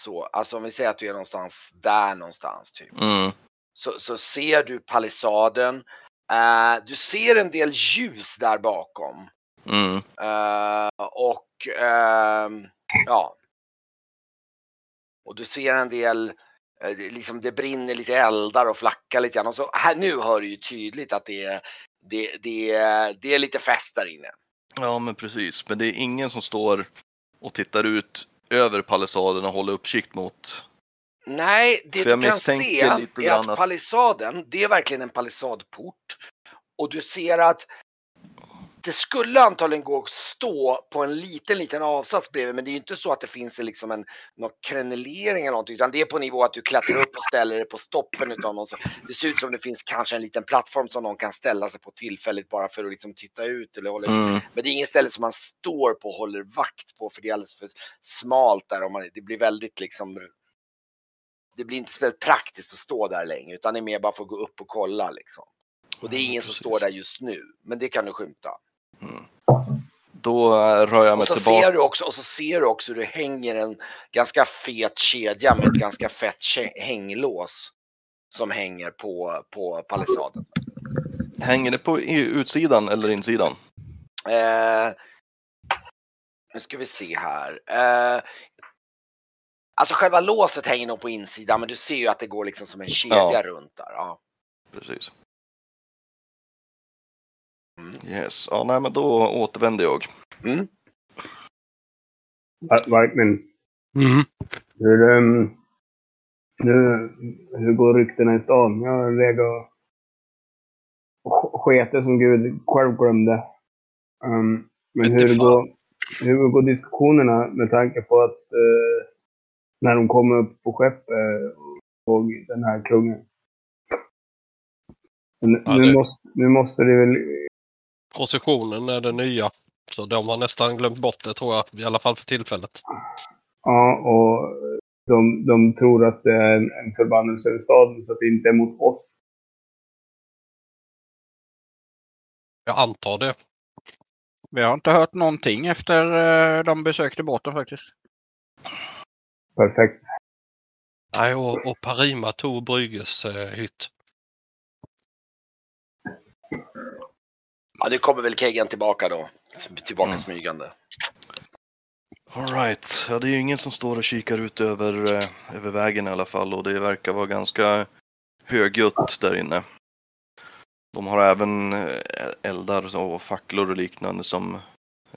Så, alltså om vi säger att du är någonstans där någonstans typ. Mm. Så, så ser du palissaden. Eh, du ser en del ljus där bakom. Mm. Eh, och ehm, ja. Och du ser en del, eh, liksom det brinner lite eldar och flackar lite grann. Och så här, nu hör du ju tydligt att det är, det, det, det är lite fest där inne. Ja men precis. Men det är ingen som står och tittar ut över palissaden och håller uppsikt mot. Nej, det du kan se är att- palissaden, det är verkligen en palissadport. Och du ser att det skulle antagligen gå att stå på en liten, liten avsats bredvid, men det är ju inte så att det finns liksom en någon krenelering eller någonting, utan det är på nivå att du klättrar upp och ställer dig på stoppen utav någon. Så det ser ut som det finns kanske en liten plattform som någon kan ställa sig på tillfälligt bara för att liksom titta ut eller hålla Mm. Men det är inget ställe som man står på och håller vakt på för det är alldeles för smalt där och man, det blir väldigt liksom det blir inte speciellt praktiskt att stå där längre utan det är mer bara för att gå upp och kolla liksom. Och det är ingen som precis. står där just nu, men det kan du skymta. Då eh, rör jag Och mig så, tillbaka. ser du också, och så ser du också hur det hänger en ganska fet kedja med ett ganska fett hänglås som hänger på, på palissaden. Hänger det på utsidan eller insidan? Eh, nu ska vi se här. Eh, alltså själva låset hänger nog på insidan men du ser ju att det går liksom som en kedja Ja. runt där. Ja. Precis. Mm. Yes, ja nej men då återvänder jag. Mm. Varkmin, Mm. hur, um, hur, hur går ryktena i stan? Jag har legat och sketet som Gud själv glömde. Um, men hur går, hur går diskussionerna med tanke på att eh, när de kommer upp på skeppet och såg den här kungen? Men Ja, nu, det- måste, nu måste det väl Positionen är det nya. Så de har nästan glömt bort det tror jag, i alla fall för tillfället. Ja, och de, de tror att det är en, en förbannelse över staden så att det inte är mot oss. Jag antar det. Vi har inte hört någonting efter eh, de besökte båten faktiskt. Perfekt. Nej, och, och Parima tog Brygges eh, hytt. ja, nu kommer väl Keggan tillbaka då. Tillbaka Mm. smygande. Alright, ja det är ju ingen som står och kikar ut över, eh, över vägen i alla fall och det verkar vara ganska högljutt där inne. De har även eh, eldar och facklor och liknande som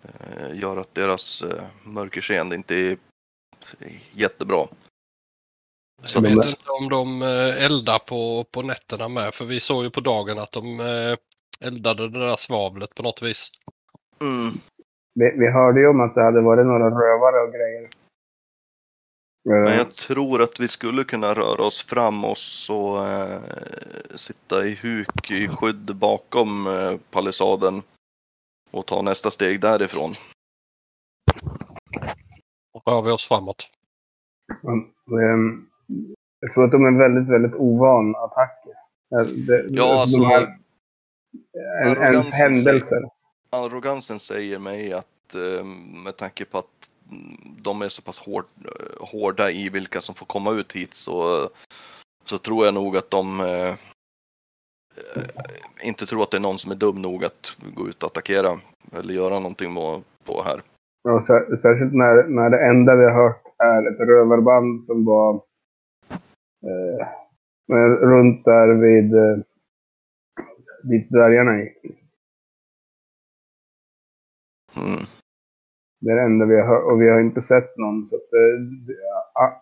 eh, gör att deras eh, mörkerseende inte är jättebra. Jag Så de vet inte om de eh, eldar på, på nätterna med, för vi såg ju på dagen att de eh, eldade det där svavlet på något vis. Mm. Vi, vi hörde ju om att det hade varit några rövare och grejer. Men Eh, jag tror att vi skulle kunna röra oss fram och så eh, sitta i huk i skydd bakom eh, palissaden och ta nästa steg därifrån. Rör vi oss framåt. ehm, jag tror att de är väldigt, väldigt ovan attacker. Eh, det- Ja, alltså, de alltså, här, en, ens arrogansen händelser. Arrogansen säger mig att eh, med tanke på att de är så pass hård, eh, hårda i vilka som får komma ut hit så, så tror jag nog att de eh, eh, inte tror att det är någon som är dum nog att gå ut och attackera eller göra någonting på, på här. Ja, sär- särskilt när, när det enda vi har hört är ett rövarband som var eh, men runt där vid eh, dit dvärgarna gick. Mm. Det är det enda vi har hört och vi har inte sett någon. Så att, eh, a,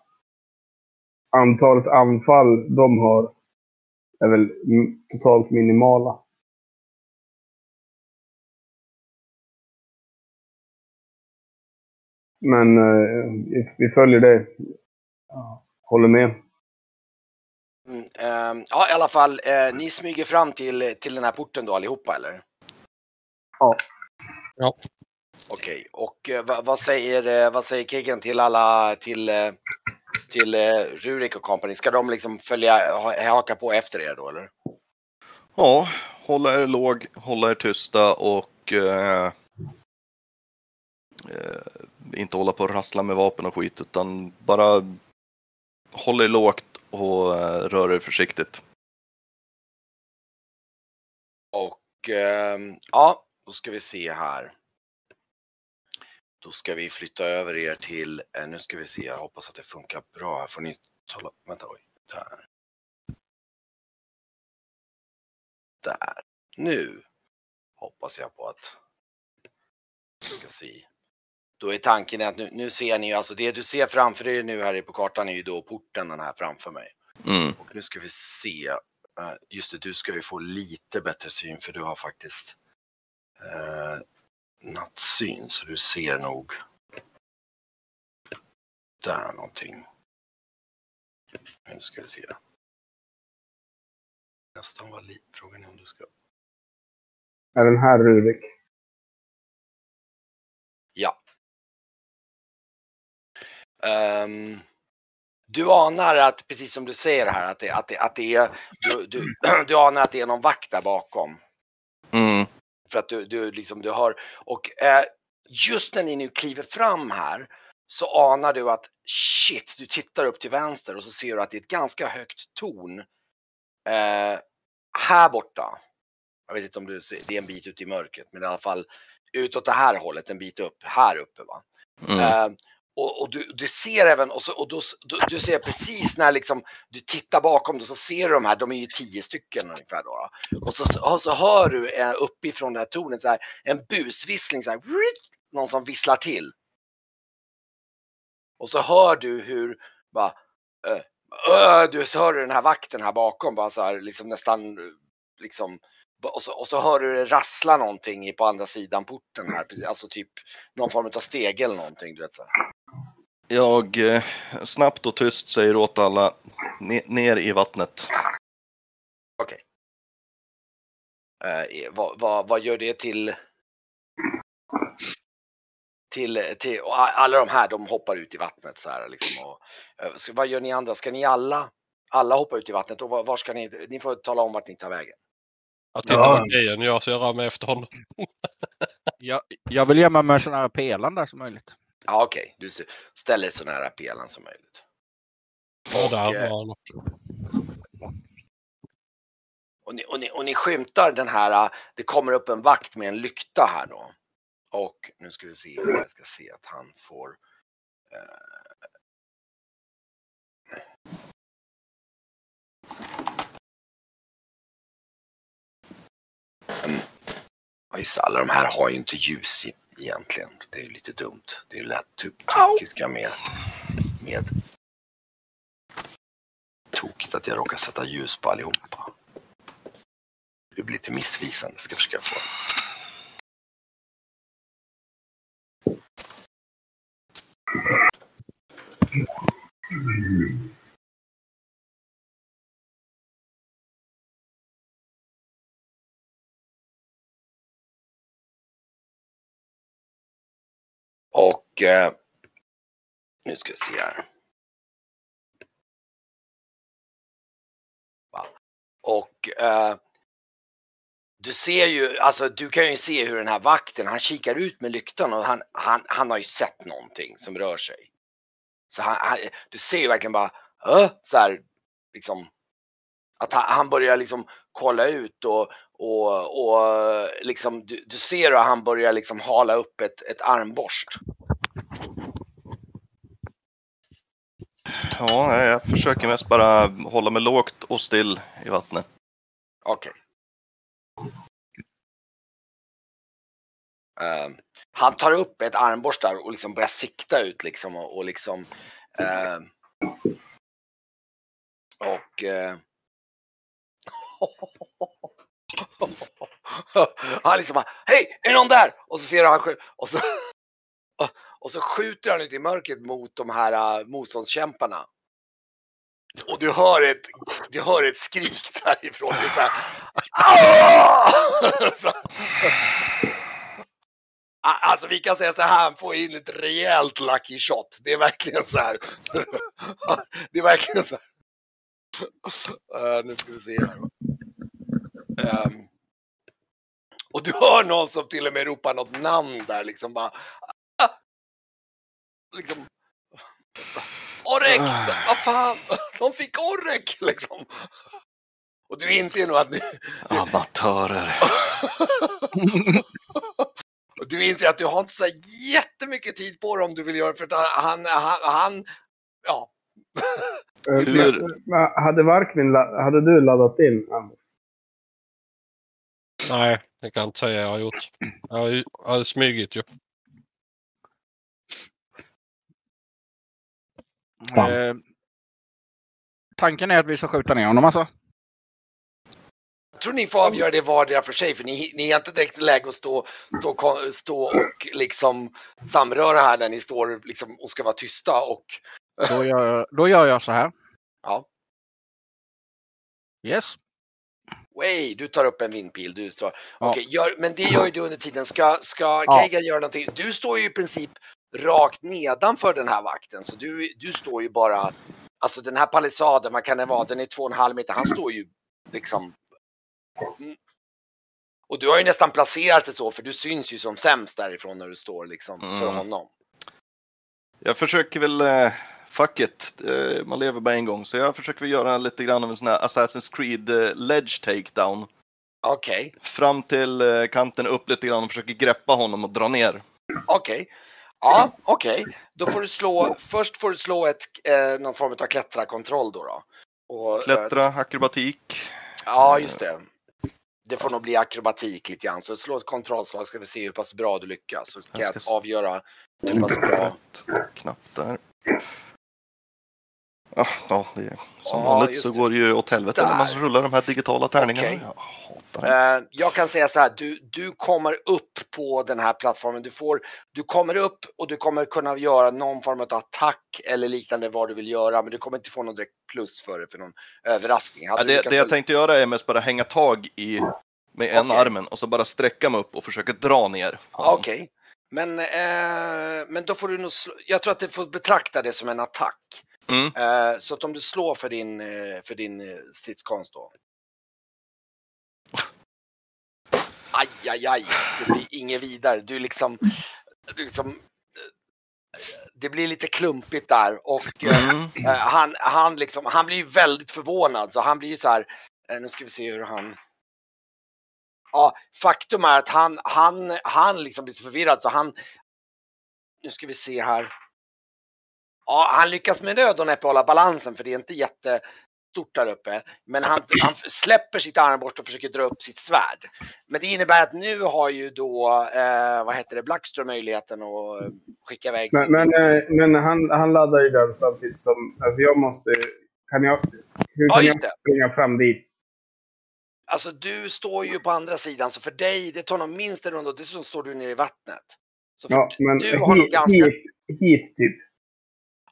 antalet anfall de har är väl totalt minimala. Men eh, vi, följer. Ja, håller med. Mm, ehm, ja, i alla fall, eh, ni smyger fram till, till den här porten då allihopa eller? Ja. Ja. Okej, och eh, vad, vad säger, eh, vad säger Keggen till alla, till, eh, till eh, Rurik och company? Ska de liksom följa, ha- haka på efter er då eller? Ja, hålla er låg, hålla er tysta och eh, eh, Eh, inte hålla på och rassla med vapen och skit utan bara håll er lågt och eh, rör er försiktigt. Och ehm, ja, då ska vi se här. Då ska vi flytta över er till, eh, nu ska vi se, jag hoppas att det funkar bra här. Får ni tala, vänta, oj, där. Där. Nu hoppas jag på att, vi ska se. Då är tanken att nu, nu ser ni ju, alltså det du ser framför dig nu här på kartan är ju då porten den här framför mig. Mm. Och nu ska vi se. Eh, Just det, du ska ju få lite bättre syn för du har faktiskt eh, nattsyn så du ser nog där någonting. Nu ska vi se. Nästan var liv. Frågan är om du ska... Är den här Rurik? Ja. Ehm, du anar att, precis som du säger här, att det, att det, att det är, du, du, du anar att det är någon vakt där bakom. Mm. För att du, du liksom, du har, och eh, just när ni nu kliver fram här så anar du att shit, du tittar upp till vänster och så ser du att det är ett ganska högt torn. Eh, här borta. Jag vet inte om du ser, det är en bit ut i mörkret, men i alla fall utåt det här hållet, en bit upp, här uppe va. Mm. Eh, och, och du, du ser även, och, så, och då, du, du ser precis när liksom, du tittar bakom dig så ser du de här, de är ju tio stycken ungefär då. då. Och, så, och så hör du eh, uppifrån det här tornet så här, en busvissling så här, någon som visslar till. Och så hör du hur, bara, ö, ö, du så hör du den här vakten här bakom bara så här, liksom nästan, liksom, och så, och så hör du det rassla någonting på andra sidan porten här, alltså typ någon form av stege eller någonting, du vet så här. Jag eh, snabbt och tyst säger åt alla ne- ner i vattnet. Okej. Eh, vad, vad, vad gör det till? Till, till alla de här, de hoppar ut i vattnet så här liksom. Och, eh, så vad gör ni andra? Ska ni alla, alla hoppa ut i vattnet och var, var ska ni? Ni får tala om vart ni tar vägen. Jag tittar Ja. på grejen jag så jag rör mig efter honom. Jag, jag vill gömma mig så nära pelaren där som möjligt. Ja, okej, du s- ställer dig så nära pelaren som möjligt. Ja, där eh, var han. Och ni, och, ni, och ni skymtar den här, äh, det kommer upp en vakt med en lykta här då. Och nu ska vi se, jag ska se att han får eh, Mm. Just det, alla de här har ju inte ljus i, egentligen. Det är ju lite dumt. Det är ju lätt to- tokiska med, med tokigt att jag råkar sätta ljus på allihopa. Det blir lite missvisande, ska jag försöka få. Eh, nu ska vi se här. Och eh, du ser ju, alltså du kan ju se hur den här vakten, han kikar ut med lyktan och han, han, han har ju sett någonting som rör sig. Så han, han, du ser ju verkligen bara, äh, så här, liksom, att han, han börjar liksom kolla ut och, och, och liksom, du, du ser hur han börjar liksom hala upp ett, ett armborst. Ja, jag försöker mest bara hålla mig lågt och still i vattnet. Okej. Um, han tar upp ett armborst där och liksom börjar sikta ut liksom och, och liksom ehm, och uh, han liksom bara, hej, är det någon där? Och så ser du han och så och så skjuter han ut i mörkret mot de här uh, motståndskämparna. Och du hör ett, du hör ett skrik därifrån. Det är så här, så, Alltså vi kan säga så här, han får in ett rejält lucky shot. Det är verkligen så här. Det är verkligen så här. Uh, nu ska vi se här. Um, och du hör någon som till och med ropar något namn där liksom bara. "Ah!" Liksom. Orek! Så, Vad fan! De fick Orek liksom. Och du inser nog att nu, Amatörer. Och du inser att du har inte så jättemycket tid på dig om du vill göra för att han, han, han ja. Eh, Hur- Hade Varkmin, hade du laddat in? Nej, det kan jag inte säga jag har gjort. Jag har, ju- jag har smugit ju. Eh, tanken är att vi ska skjuta ner honom alltså. Jag tror ni får avgöra det vardera för sig för ni, ni är inte direkt i läge att stå, stå, stå och liksom samröra här när ni står liksom och ska vara tysta och Då gör, då gör jag så här. ja. Yes. Way, du tar upp en vindpil. Du står. Ja. Okej, gör, men det gör ju du under tiden. Ska, ska Ja. Kagan göra någonting? Du står ju i princip rakt nedanför den här vakten så du, du står ju bara, alltså den här palissaden, vad kan det vara, den är två och en halv meter, han står ju liksom Mm. och du har ju nästan placerat dig så för du syns ju som sämst därifrån när du står liksom för Mm. honom. Jag försöker väl, eh, fuck it, eh, man lever bara en gång. Så jag försöker väl göra lite grann av en sån här Assassin's Creed eh, ledge takedown. Okej, Fram till kanten upp lite grann och försöker greppa honom och dra ner. okej. Ja, okej. Då får du slå, först får du slå ett, eh, någon form av klättrakontroll då. då. Och, eh, Klättra, akrobatik. Ja, just det. Det får nog bli akrobatik lite grann. Så slå ett kontrollslag ska vi se hur pass bra du lyckas. Så kan Jag jag avgöra hur pass bra. Knapp där. Ah, ja, det är, som Ja, vanligt så det. går det ju åt helvete när man Där. rullar de här digitala tärningarna. Jag det. Eh, jag kan säga så här, du, du kommer upp på den här plattformen. Du, får, du kommer upp och du kommer kunna göra någon form av attack eller liknande vad du vill göra. Men du kommer inte få någon direkt plus för det för någon överraskning. Hade Ja, det, det jag tänkte göra är mest bara hänga tag i med en Okej. armen och så bara sträcka mig upp och försöka dra ner. Ja, Okej. Men, eh, men då får du nog jag tror att du får betrakta det som en attack. Mm. Eh, så att om du slår för din, eh, för din eh, stridskonst då. Aj, aj, aj. Det blir inget vidare. Du liksom, du liksom det blir lite klumpigt där och Mm. eh, han, han, liksom, han blir ju väldigt förvånad så han blir ju så här, eh, nu ska vi se hur han Ja, faktum är att han, han, han liksom blir så förvirrad så han, nu ska vi se här. Ja, han lyckas med nöd och näppe hålla balansen för det är inte jättestort där uppe. Men han, han släpper sitt armborst och försöker dra upp sitt svärd. Men det innebär att nu har ju då, eh, vad heter det, Blackström möjligheten att eh, skicka iväg Men, men, eh, men han, han laddar ju den samtidigt som... Alltså jag måste... Kan jag... Hur Ja, kan just jag springa fram dit? Alltså du står ju på andra sidan så för dig, det tar nog minst en runda och dessutom står du nere i vattnet. Så för Ja, men du har hit, ganska... hit, hit typ.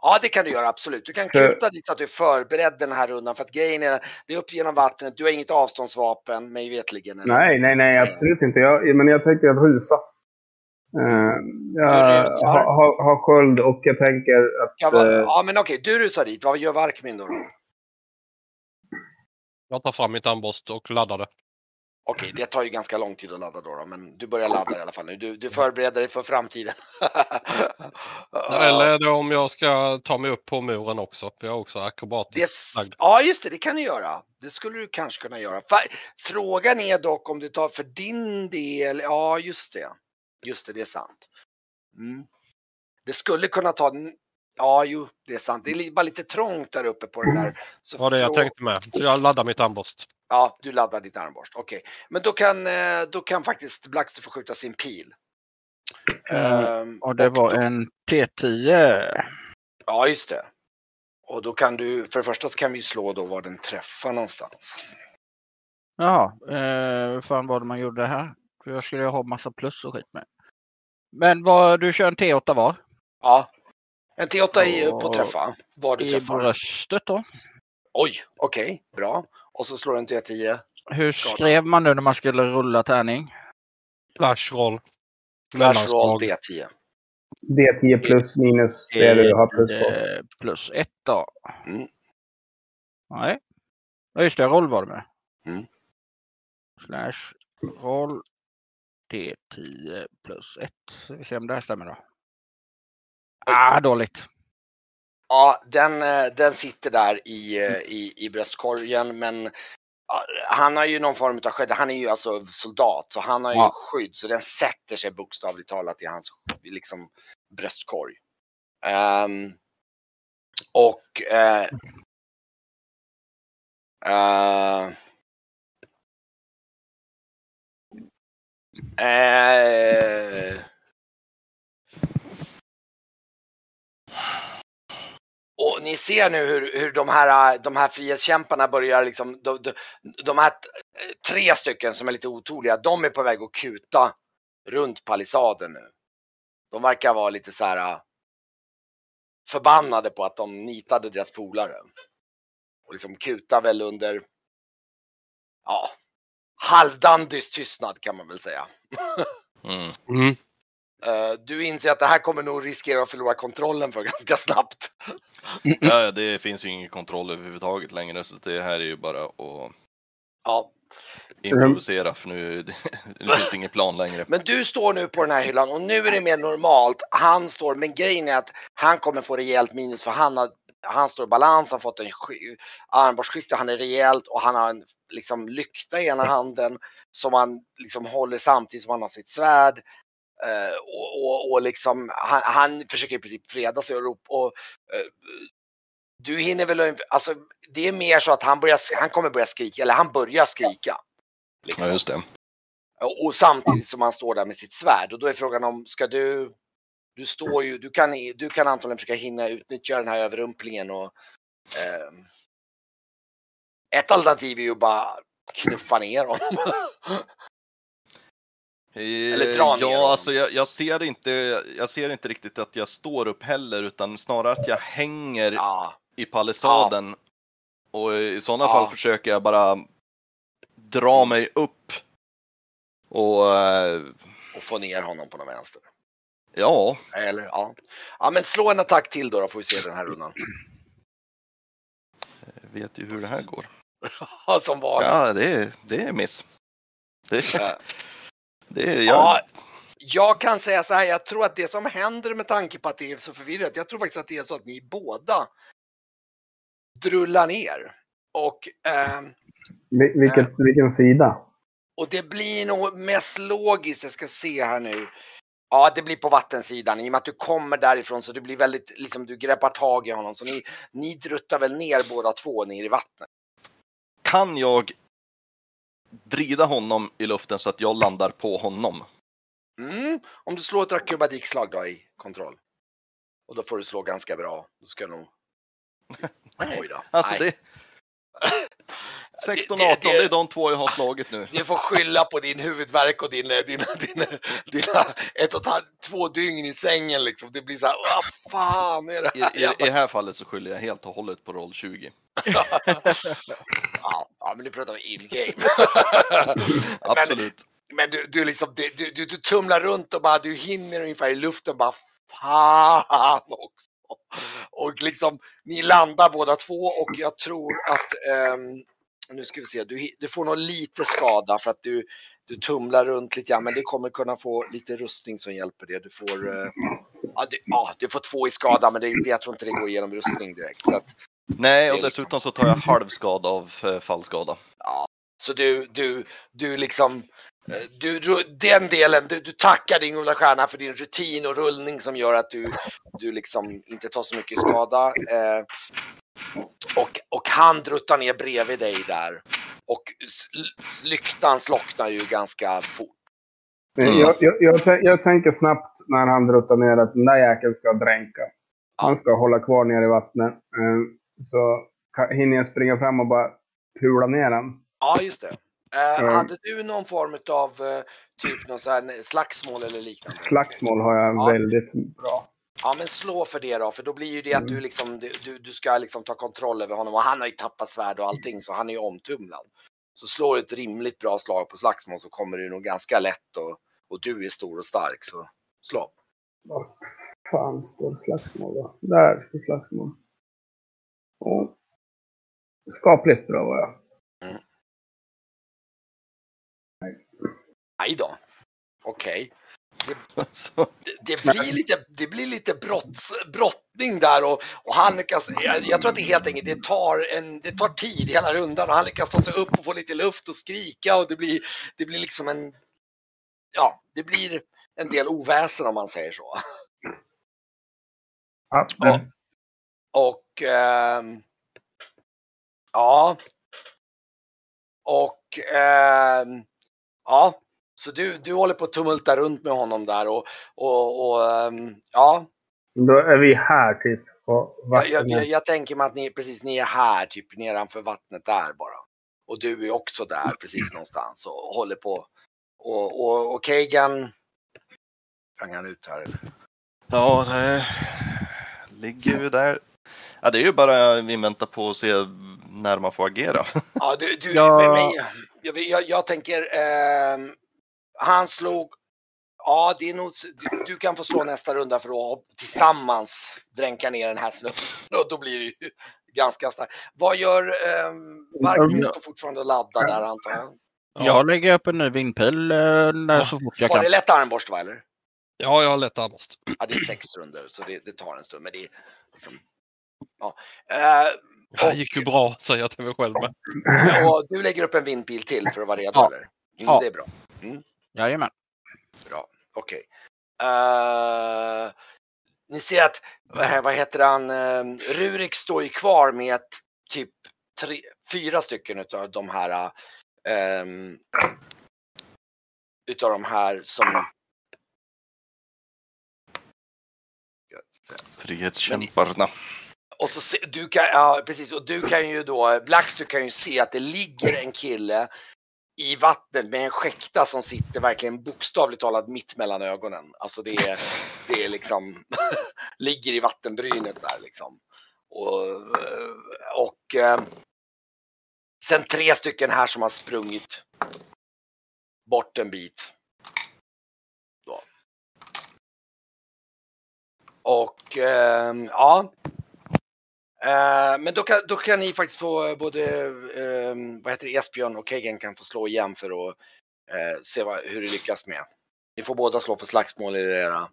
Ja, det kan du göra absolut. Du kan kuta dit så att du är förberedd den här rundan. För att grejen är, det är upp genom vattnet. Du har inget avståndsvapen, mig vetligen. eller? Nej, nej, nej, absolut inte. Jag, men jag tänker att rusa. Uh, jag har ha, ha sköld och jag tänker att... Kan vara, eh, ja, men okej, du rusar dit. Vad gör Varkmin då? Jag tar fram mitt armborst och laddar det. Okej, det tar ju ganska lång tid att ladda då, då men du börjar ladda i alla fall nu. Du, du förbereder dig för framtiden. Eller om jag ska ta mig upp på muren också. För jag är också Det, akrobatiskt lagd. ja, just det, det kan du göra. Det skulle du kanske kunna göra. Frågan är dock om du tar för din del, ja just det. Just det, det är sant. Mm. Det skulle kunna ta, ja jo, det är sant. Det är bara lite trångt där uppe på den där. Så var det jag frå- tänkte med. Så jag laddar mitt armborst. Ja, du laddar ditt armborst. Okej, men då kan, eh, då kan faktiskt Blackster få skjuta sin pil. Mm. Ehm, Och det var då- en T10. Ja, just det. Och då kan du, för det första så kan vi slå då var den träffar någonstans. Jaha, eh, fan var det man gjorde här? För jag skulle ju ha massa plus och skit med. Men vad, du kör en T8 var? Ja. En T8 i, på Och träffa. Var du I träffar. bröstet då? Oj, okej, bra. Och så slår du en T10. Hur skrev man nu när man skulle rulla tärning? Flash roll. Flash roll Mellanslag. D10. D10 plus minus det du har plus på. Plus 1 då. Mm. Nej. Ja just det, roll var det med. Mm. Slash roll D10 plus 1. Ska vi se om det här stämmer då. Ah, dåligt. Ja, den, eh, den sitter där i, eh, i, i bröstkorgen men han har ju någon form av skydd. Han är ju alltså soldat så han har ju Ja. skydd så den sätter sig bokstavligt talat i hans liksom, bröstkorg. Ehm, och eh, eh, eh, Och ni ser nu hur, hur de, här, de här frihetskämparna börjar liksom, de, de, de här tre stycken som är lite otåliga, de är på väg att kuta runt palissaden nu. De verkar vara lite så här förbannade på att de nitade deras polare. Och liksom kutar väl under, ja, halvdandys tystnad kan man väl säga. Mm. Mm. Eh, Du inser att det här kommer nog riskera att förlora kontrollen för ganska snabbt. Ja, det finns ju ingen kontroll överhuvudtaget längre så det här är ju bara att Ja, improvisera för nu, nu finns det ingen plan längre. Men du står nu på den här hyllan och nu är det mer normalt. Han står, men grejen är att han kommer få rejält minus för han har han står i balans, han har fått en sky- armborstsskytte, han är rejält och han har en liksom, lykta i ena handen som han liksom håller samtidigt som han har sitt svärd. Eh, och, och, och liksom, han, han försöker i princip freda sig och. Och, eh, du hinner väl, alltså det är mer så att han, börjar, han kommer börja skrika, eller han börjar skrika. Liksom. Ja, just det. Och samtidigt som han står där med sitt svärd. Och då är frågan om, ska du... Du står ju, du kan, du kan antagligen försöka hinna utnyttja den här överrumplingen och... Eh, ett alternativ är ju bara knuffa ner honom. Eller dra ner ja, alltså jag, jag, ser inte, jag ser inte riktigt att jag står upp heller utan snarare att jag hänger ja, i palissaden. Och i sådana Ja. fall försöker jag bara dra mig upp. Och eh, och få ner honom på någon vänster. ja, Eller ja. Ja men slå en attack till då, då får vi se den här rundan. jag vet ju hur det här går. Som vanligt. Ja, det är, det är miss. Det, Ja. Det är, jag, Ja, jag kan säga så här, jag tror att det som händer med tanke på att det är så förvirrat, jag tror faktiskt att det är så att ni båda drullar ner. Och, Vil- Vilket, vilken sida? och det blir nog mest logiskt, jag ska se här nu. Ja, det blir på vattensidan i och med att du kommer därifrån så det blir väldigt, liksom du greppar tag i honom. Så ni, ni druttar väl ner båda två ner i vattnet. kan jag vrida honom i luften så att jag landar på honom? Mm. Om du slår ett akrobatikslag då i kontroll. Och då får du slå ganska bra. Då ska jag nog... Oj då. Alltså Nej. det... 16 Det- 18, det- det, är de två jag har slagit nu. Du får skylla på din huvudvärk och din, din, din, dina ett och ett halvt, två dygn i sängen liksom. Det blir så här, vad fan är det I, här? i, I det här fallet så skyller jag helt och hållet på roll 20. ja, ja, men nu pratar vi in-game. Absolut. Men du, du liksom, du, du, du, tumlar runt och bara, du hinner ungefär i luften bara, fan också. Och liksom, ni landar båda två och jag tror att, ehm, nu ska vi se, du, du får nog lite skada för att du, du tumlar runt lite grann, men det kommer kunna få lite rustning som hjälper det. Du får, eh, ja, du, ja, du får två i skada, men det, jag tror inte det går igenom rustning direkt. Så, att, Nej, och är dessutom så tar jag halvskada av eh, fallskada. så du, du, du liksom, eh, du, du, den delen, du, du tackar din gula stjärna för din rutin och rullning som gör att du, du liksom inte tar så mycket skada. Eh, och, och han druttar ner bredvid dig där. Och lyktan slocknar ju ganska fort. Mm. Jag, jag, jag, jag tänker snabbt när han druttar ner att den där jäkeln ska dränka. Han ska hålla kvar ner i vattnet. Eh, Så hinner jag springa fram och bara pula ner den. Ja, just det. Eh, Mm. Hade du någon form av eh, typ någon här slagsmål eller liknande? Slagsmål har jag Ja. väldigt bra. Ja men slå för det då, för då blir ju det att du liksom, du, du- du ska liksom ta kontroll över honom och han har ju tappat svärd och allting så han är ju omtumlad. Så slår du ett rimligt bra slag på slagsmål så kommer det nog ganska lätt och, och du är stor och stark så slå. Vad fan står slagsmål då? Där står slagsmål. Och skapligt bra var jag. Nej då. Okej. Så, Det, det blir lite, det blir lite brotts, brottning där och, och han lyckas, jag, jag tror att det helt enkelt, det tar, en, det tar tid hela rundan och han lyckas ta sig upp och få lite luft och skrika och det blir, det blir liksom en, ja, det blir en del oväsen om man säger så. Ja, Ja. Och ehm, ja. Och ehm, ja, så du, du håller på att tumulta runt med honom där och, och, och ehm, ja, Då är vi här typ. Jag, vattnet. jag, jag, tänker mig att ni, precis, ni är här, typ nedanför vattnet där bara. Och du är också där precis någonstans och håller på. Och, och, och Kagan. Sprang han ut här eller? Ja, det ligger ju där. Ja, det är ju bara vi väntar på att se när man får agera. Ja, du, du, Ja. men, men, jag, jag, jag tänker, ehm, han slog, ja det är nog, du, du kan få slå nästa runda för att tillsammans dränka ner den här snubben. Och då blir det ju ganska starkt. Vad gör, um, Vargmin står fortfarande och laddar där antar jag. Jag lägger upp en ny vindpil eh, när, så fort jag kan. det lätt armborst va eller? Ja, jag har lätt armborst. Ja, det är sex runder så det, det tar en stund. Men det är liksom, ja. Eh, Det gick ju bra, säger jag till mig själv med. och du lägger upp en vindpil till för att vara redo Ja. eller? Mm, Ja. Det är bra. Jajamän. Bra, okej. Eh, ni ser att, vad heter han, uh, Rurik står ju kvar med ett, typ tre, fyra stycken utav de här um, utav de här som Frihetskämparna. Och så se, du kan, ja precis, och du kan ju då, Blacks du kan ju se att det ligger en kille i vattnet med en skäkta som sitter verkligen bokstavligt talat mitt mellan ögonen. Alltså det är, det är liksom, ligger i vattenbrynet där liksom. Och, eh, och eh, sen tre stycken här som har sprungit bort en bit. Då. Och eh, ja. Eh, men då kan, då kan ni faktiskt få eh, både eh, vad heter det, Esbjörn och Kagan kan få slå igen för att eh, se vad, hur det lyckas med. Ni får båda slå för slagsmål i era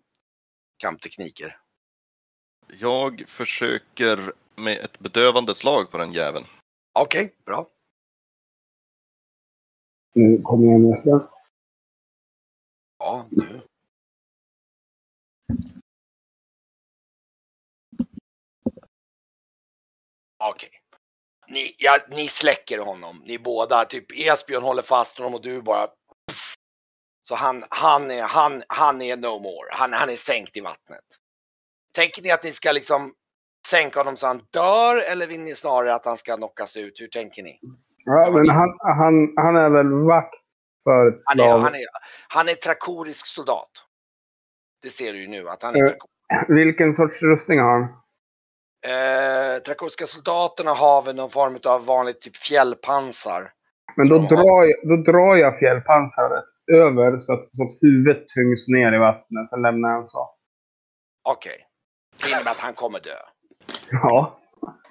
kamptekniker. Jag försöker med ett bedövande slag på den jäveln. Okej, bra. Nu kommer jag nästa. Ja, du. Okej. Ni, ja, ni släcker honom, ni båda. Typ Esbjörn håller fast honom och du bara... Så han, han, är, han, han är no more. Han, han är sänkt i vattnet. Tänker ni att ni ska liksom sänka honom så han dör eller vill ni snarare att han ska knockas ut? Hur tänker ni? Ja, men han, han, han är väl vakt för ett Han är, han är, han är trakorisk soldat. Det ser du ju nu att han är Eh. trakorisk. Vilken sorts rustning har han? Eh, Trakoriska soldaterna har väl någon form av vanligt typ fjällpansar. Men då Ja. drar, jag, då drar jag fjällpansaret över så att, så att huvudet tyngs ner i vattnet. Sen lämnar jag så. Okej. Det innebär att han kommer dö. Ja.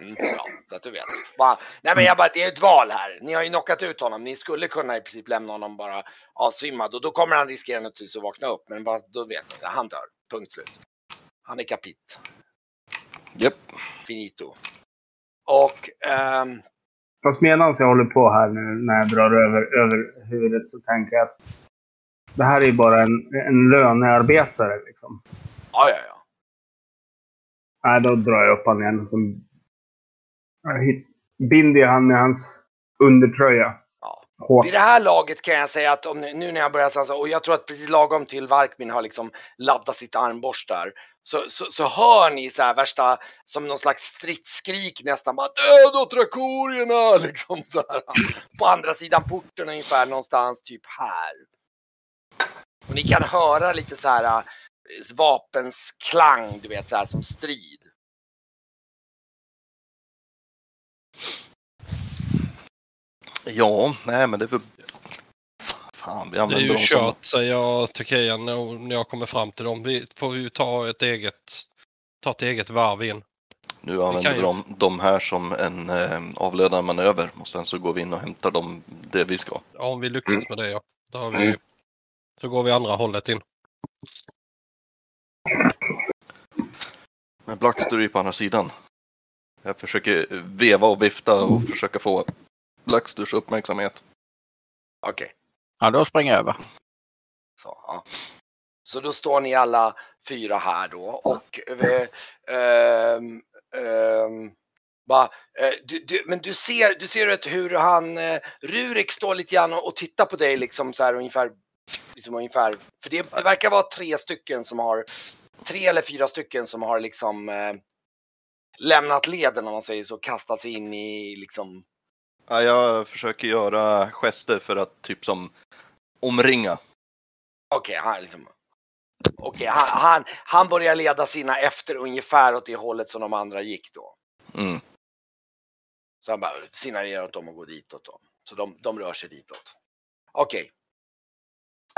Mm, bra, så att du vet. Bara, nej men jag bara, det är ett val här. Ni har ju knockat ut honom. Ni skulle kunna i princip lämna honom bara avsvimmad och då kommer han riskera naturligtvis att vakna upp. Men bara, då vet ni, han dör. Punkt slut. Han är kapit. Japp. Finito. Och ehm, Fast medan jag håller på här nu när jag drar över, över huvudet så tänker jag att det här är ju bara en, en lönearbetare liksom. ja, ja, ja. Nej, då drar jag upp han igen. hit- binder jag han med hans undertröja. Ja. Hårt. Vid det här laget kan jag säga att om, ni- nu när jag börjar sansa, och jag tror att precis lagom till Varkmin har liksom laddat sitt armborst där, så, så, så hör ni så här värsta, som någon slags stridsskrik nästan bara död åt trakorierna liksom så här. På andra sidan porten ungefär någonstans typ här. Och ni kan höra lite så här eh, vapensklang du vet så här som strid. Ja, nej men det är väl... Fan, vi Det är använder ju som... kört, säger jag till Kian när när jag kommer fram till dem. Vi får ju ta ett eget, ta ett eget varv in. Nu använder vi ju- dem, de här som en eh, avledande manöver och sen så går vi in och hämtar dem det vi ska. Ja, om vi lyckas med det ja. Då har vi, Mm. så går vi andra hållet in. Men Blackster är ju på andra sidan. Jag försöker veva och vifta och försöka få Blacksters uppmärksamhet. Okej. Ja, då springer jag över. Så, ja. så då står ni alla fyra här då och eh, ehm, ehm, bara, eh, du, du, men du ser, du ser att hur han, eh, Rurik står lite grann och, och tittar på dig liksom så här ungefär, liksom ungefär, för det, det verkar vara tre stycken som har, tre eller fyra stycken som har liksom eh, lämnat leden om man säger så, kastat sig in i liksom Ja, jag försöker göra gester för att typ som omringa. Okej, han liksom Okej, han, han, han börjar leda sina efter ungefär åt det hållet som de andra gick då. Mm. Så han bara signalerar åt dem att gå ditåt då. Så de, de rör sig ditåt. Okej.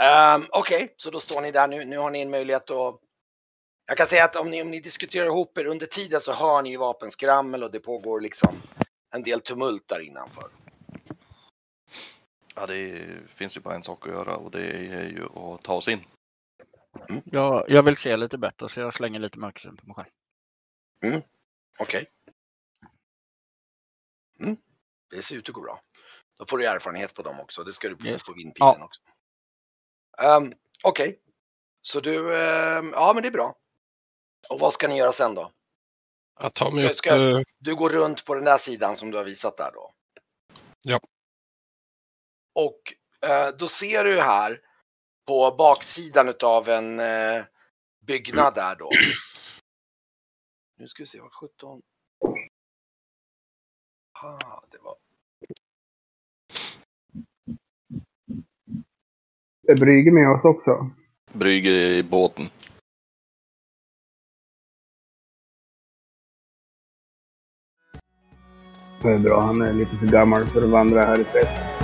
Ehm, Okej, så då står ni där nu. Nu har ni en möjlighet att jag kan säga att om ni, om ni diskuterar ihop er under tiden så hör ni ju vapenskrammel och det pågår liksom en del tumult där innanför. Ja, det finns ju bara en sak att göra och det är ju att ta oss in. Jag, jag vill se lite bättre så jag slänger lite mörksyn på mig själv. Okej. Mm. Det ser ut att gå bra. Då får du erfarenhet på dem också. Det ska du få Yes. på vindpilen Ja. också. Um, Okej. Så du, ehm, ja men det är bra. Och vad ska ni göra sen då? Jag tar mig Ska- upp. ska- eh, Du går runt på den där sidan som du har visat där då? Ja. Och eh, då ser du här på baksidan utav en eh, byggnad där då. Nu ska vi se, vad 17. Ah, det var... Är Brygge med oss också? Brygge i båten. Det är bra. Han är lite för gammal för att vandra här i fred.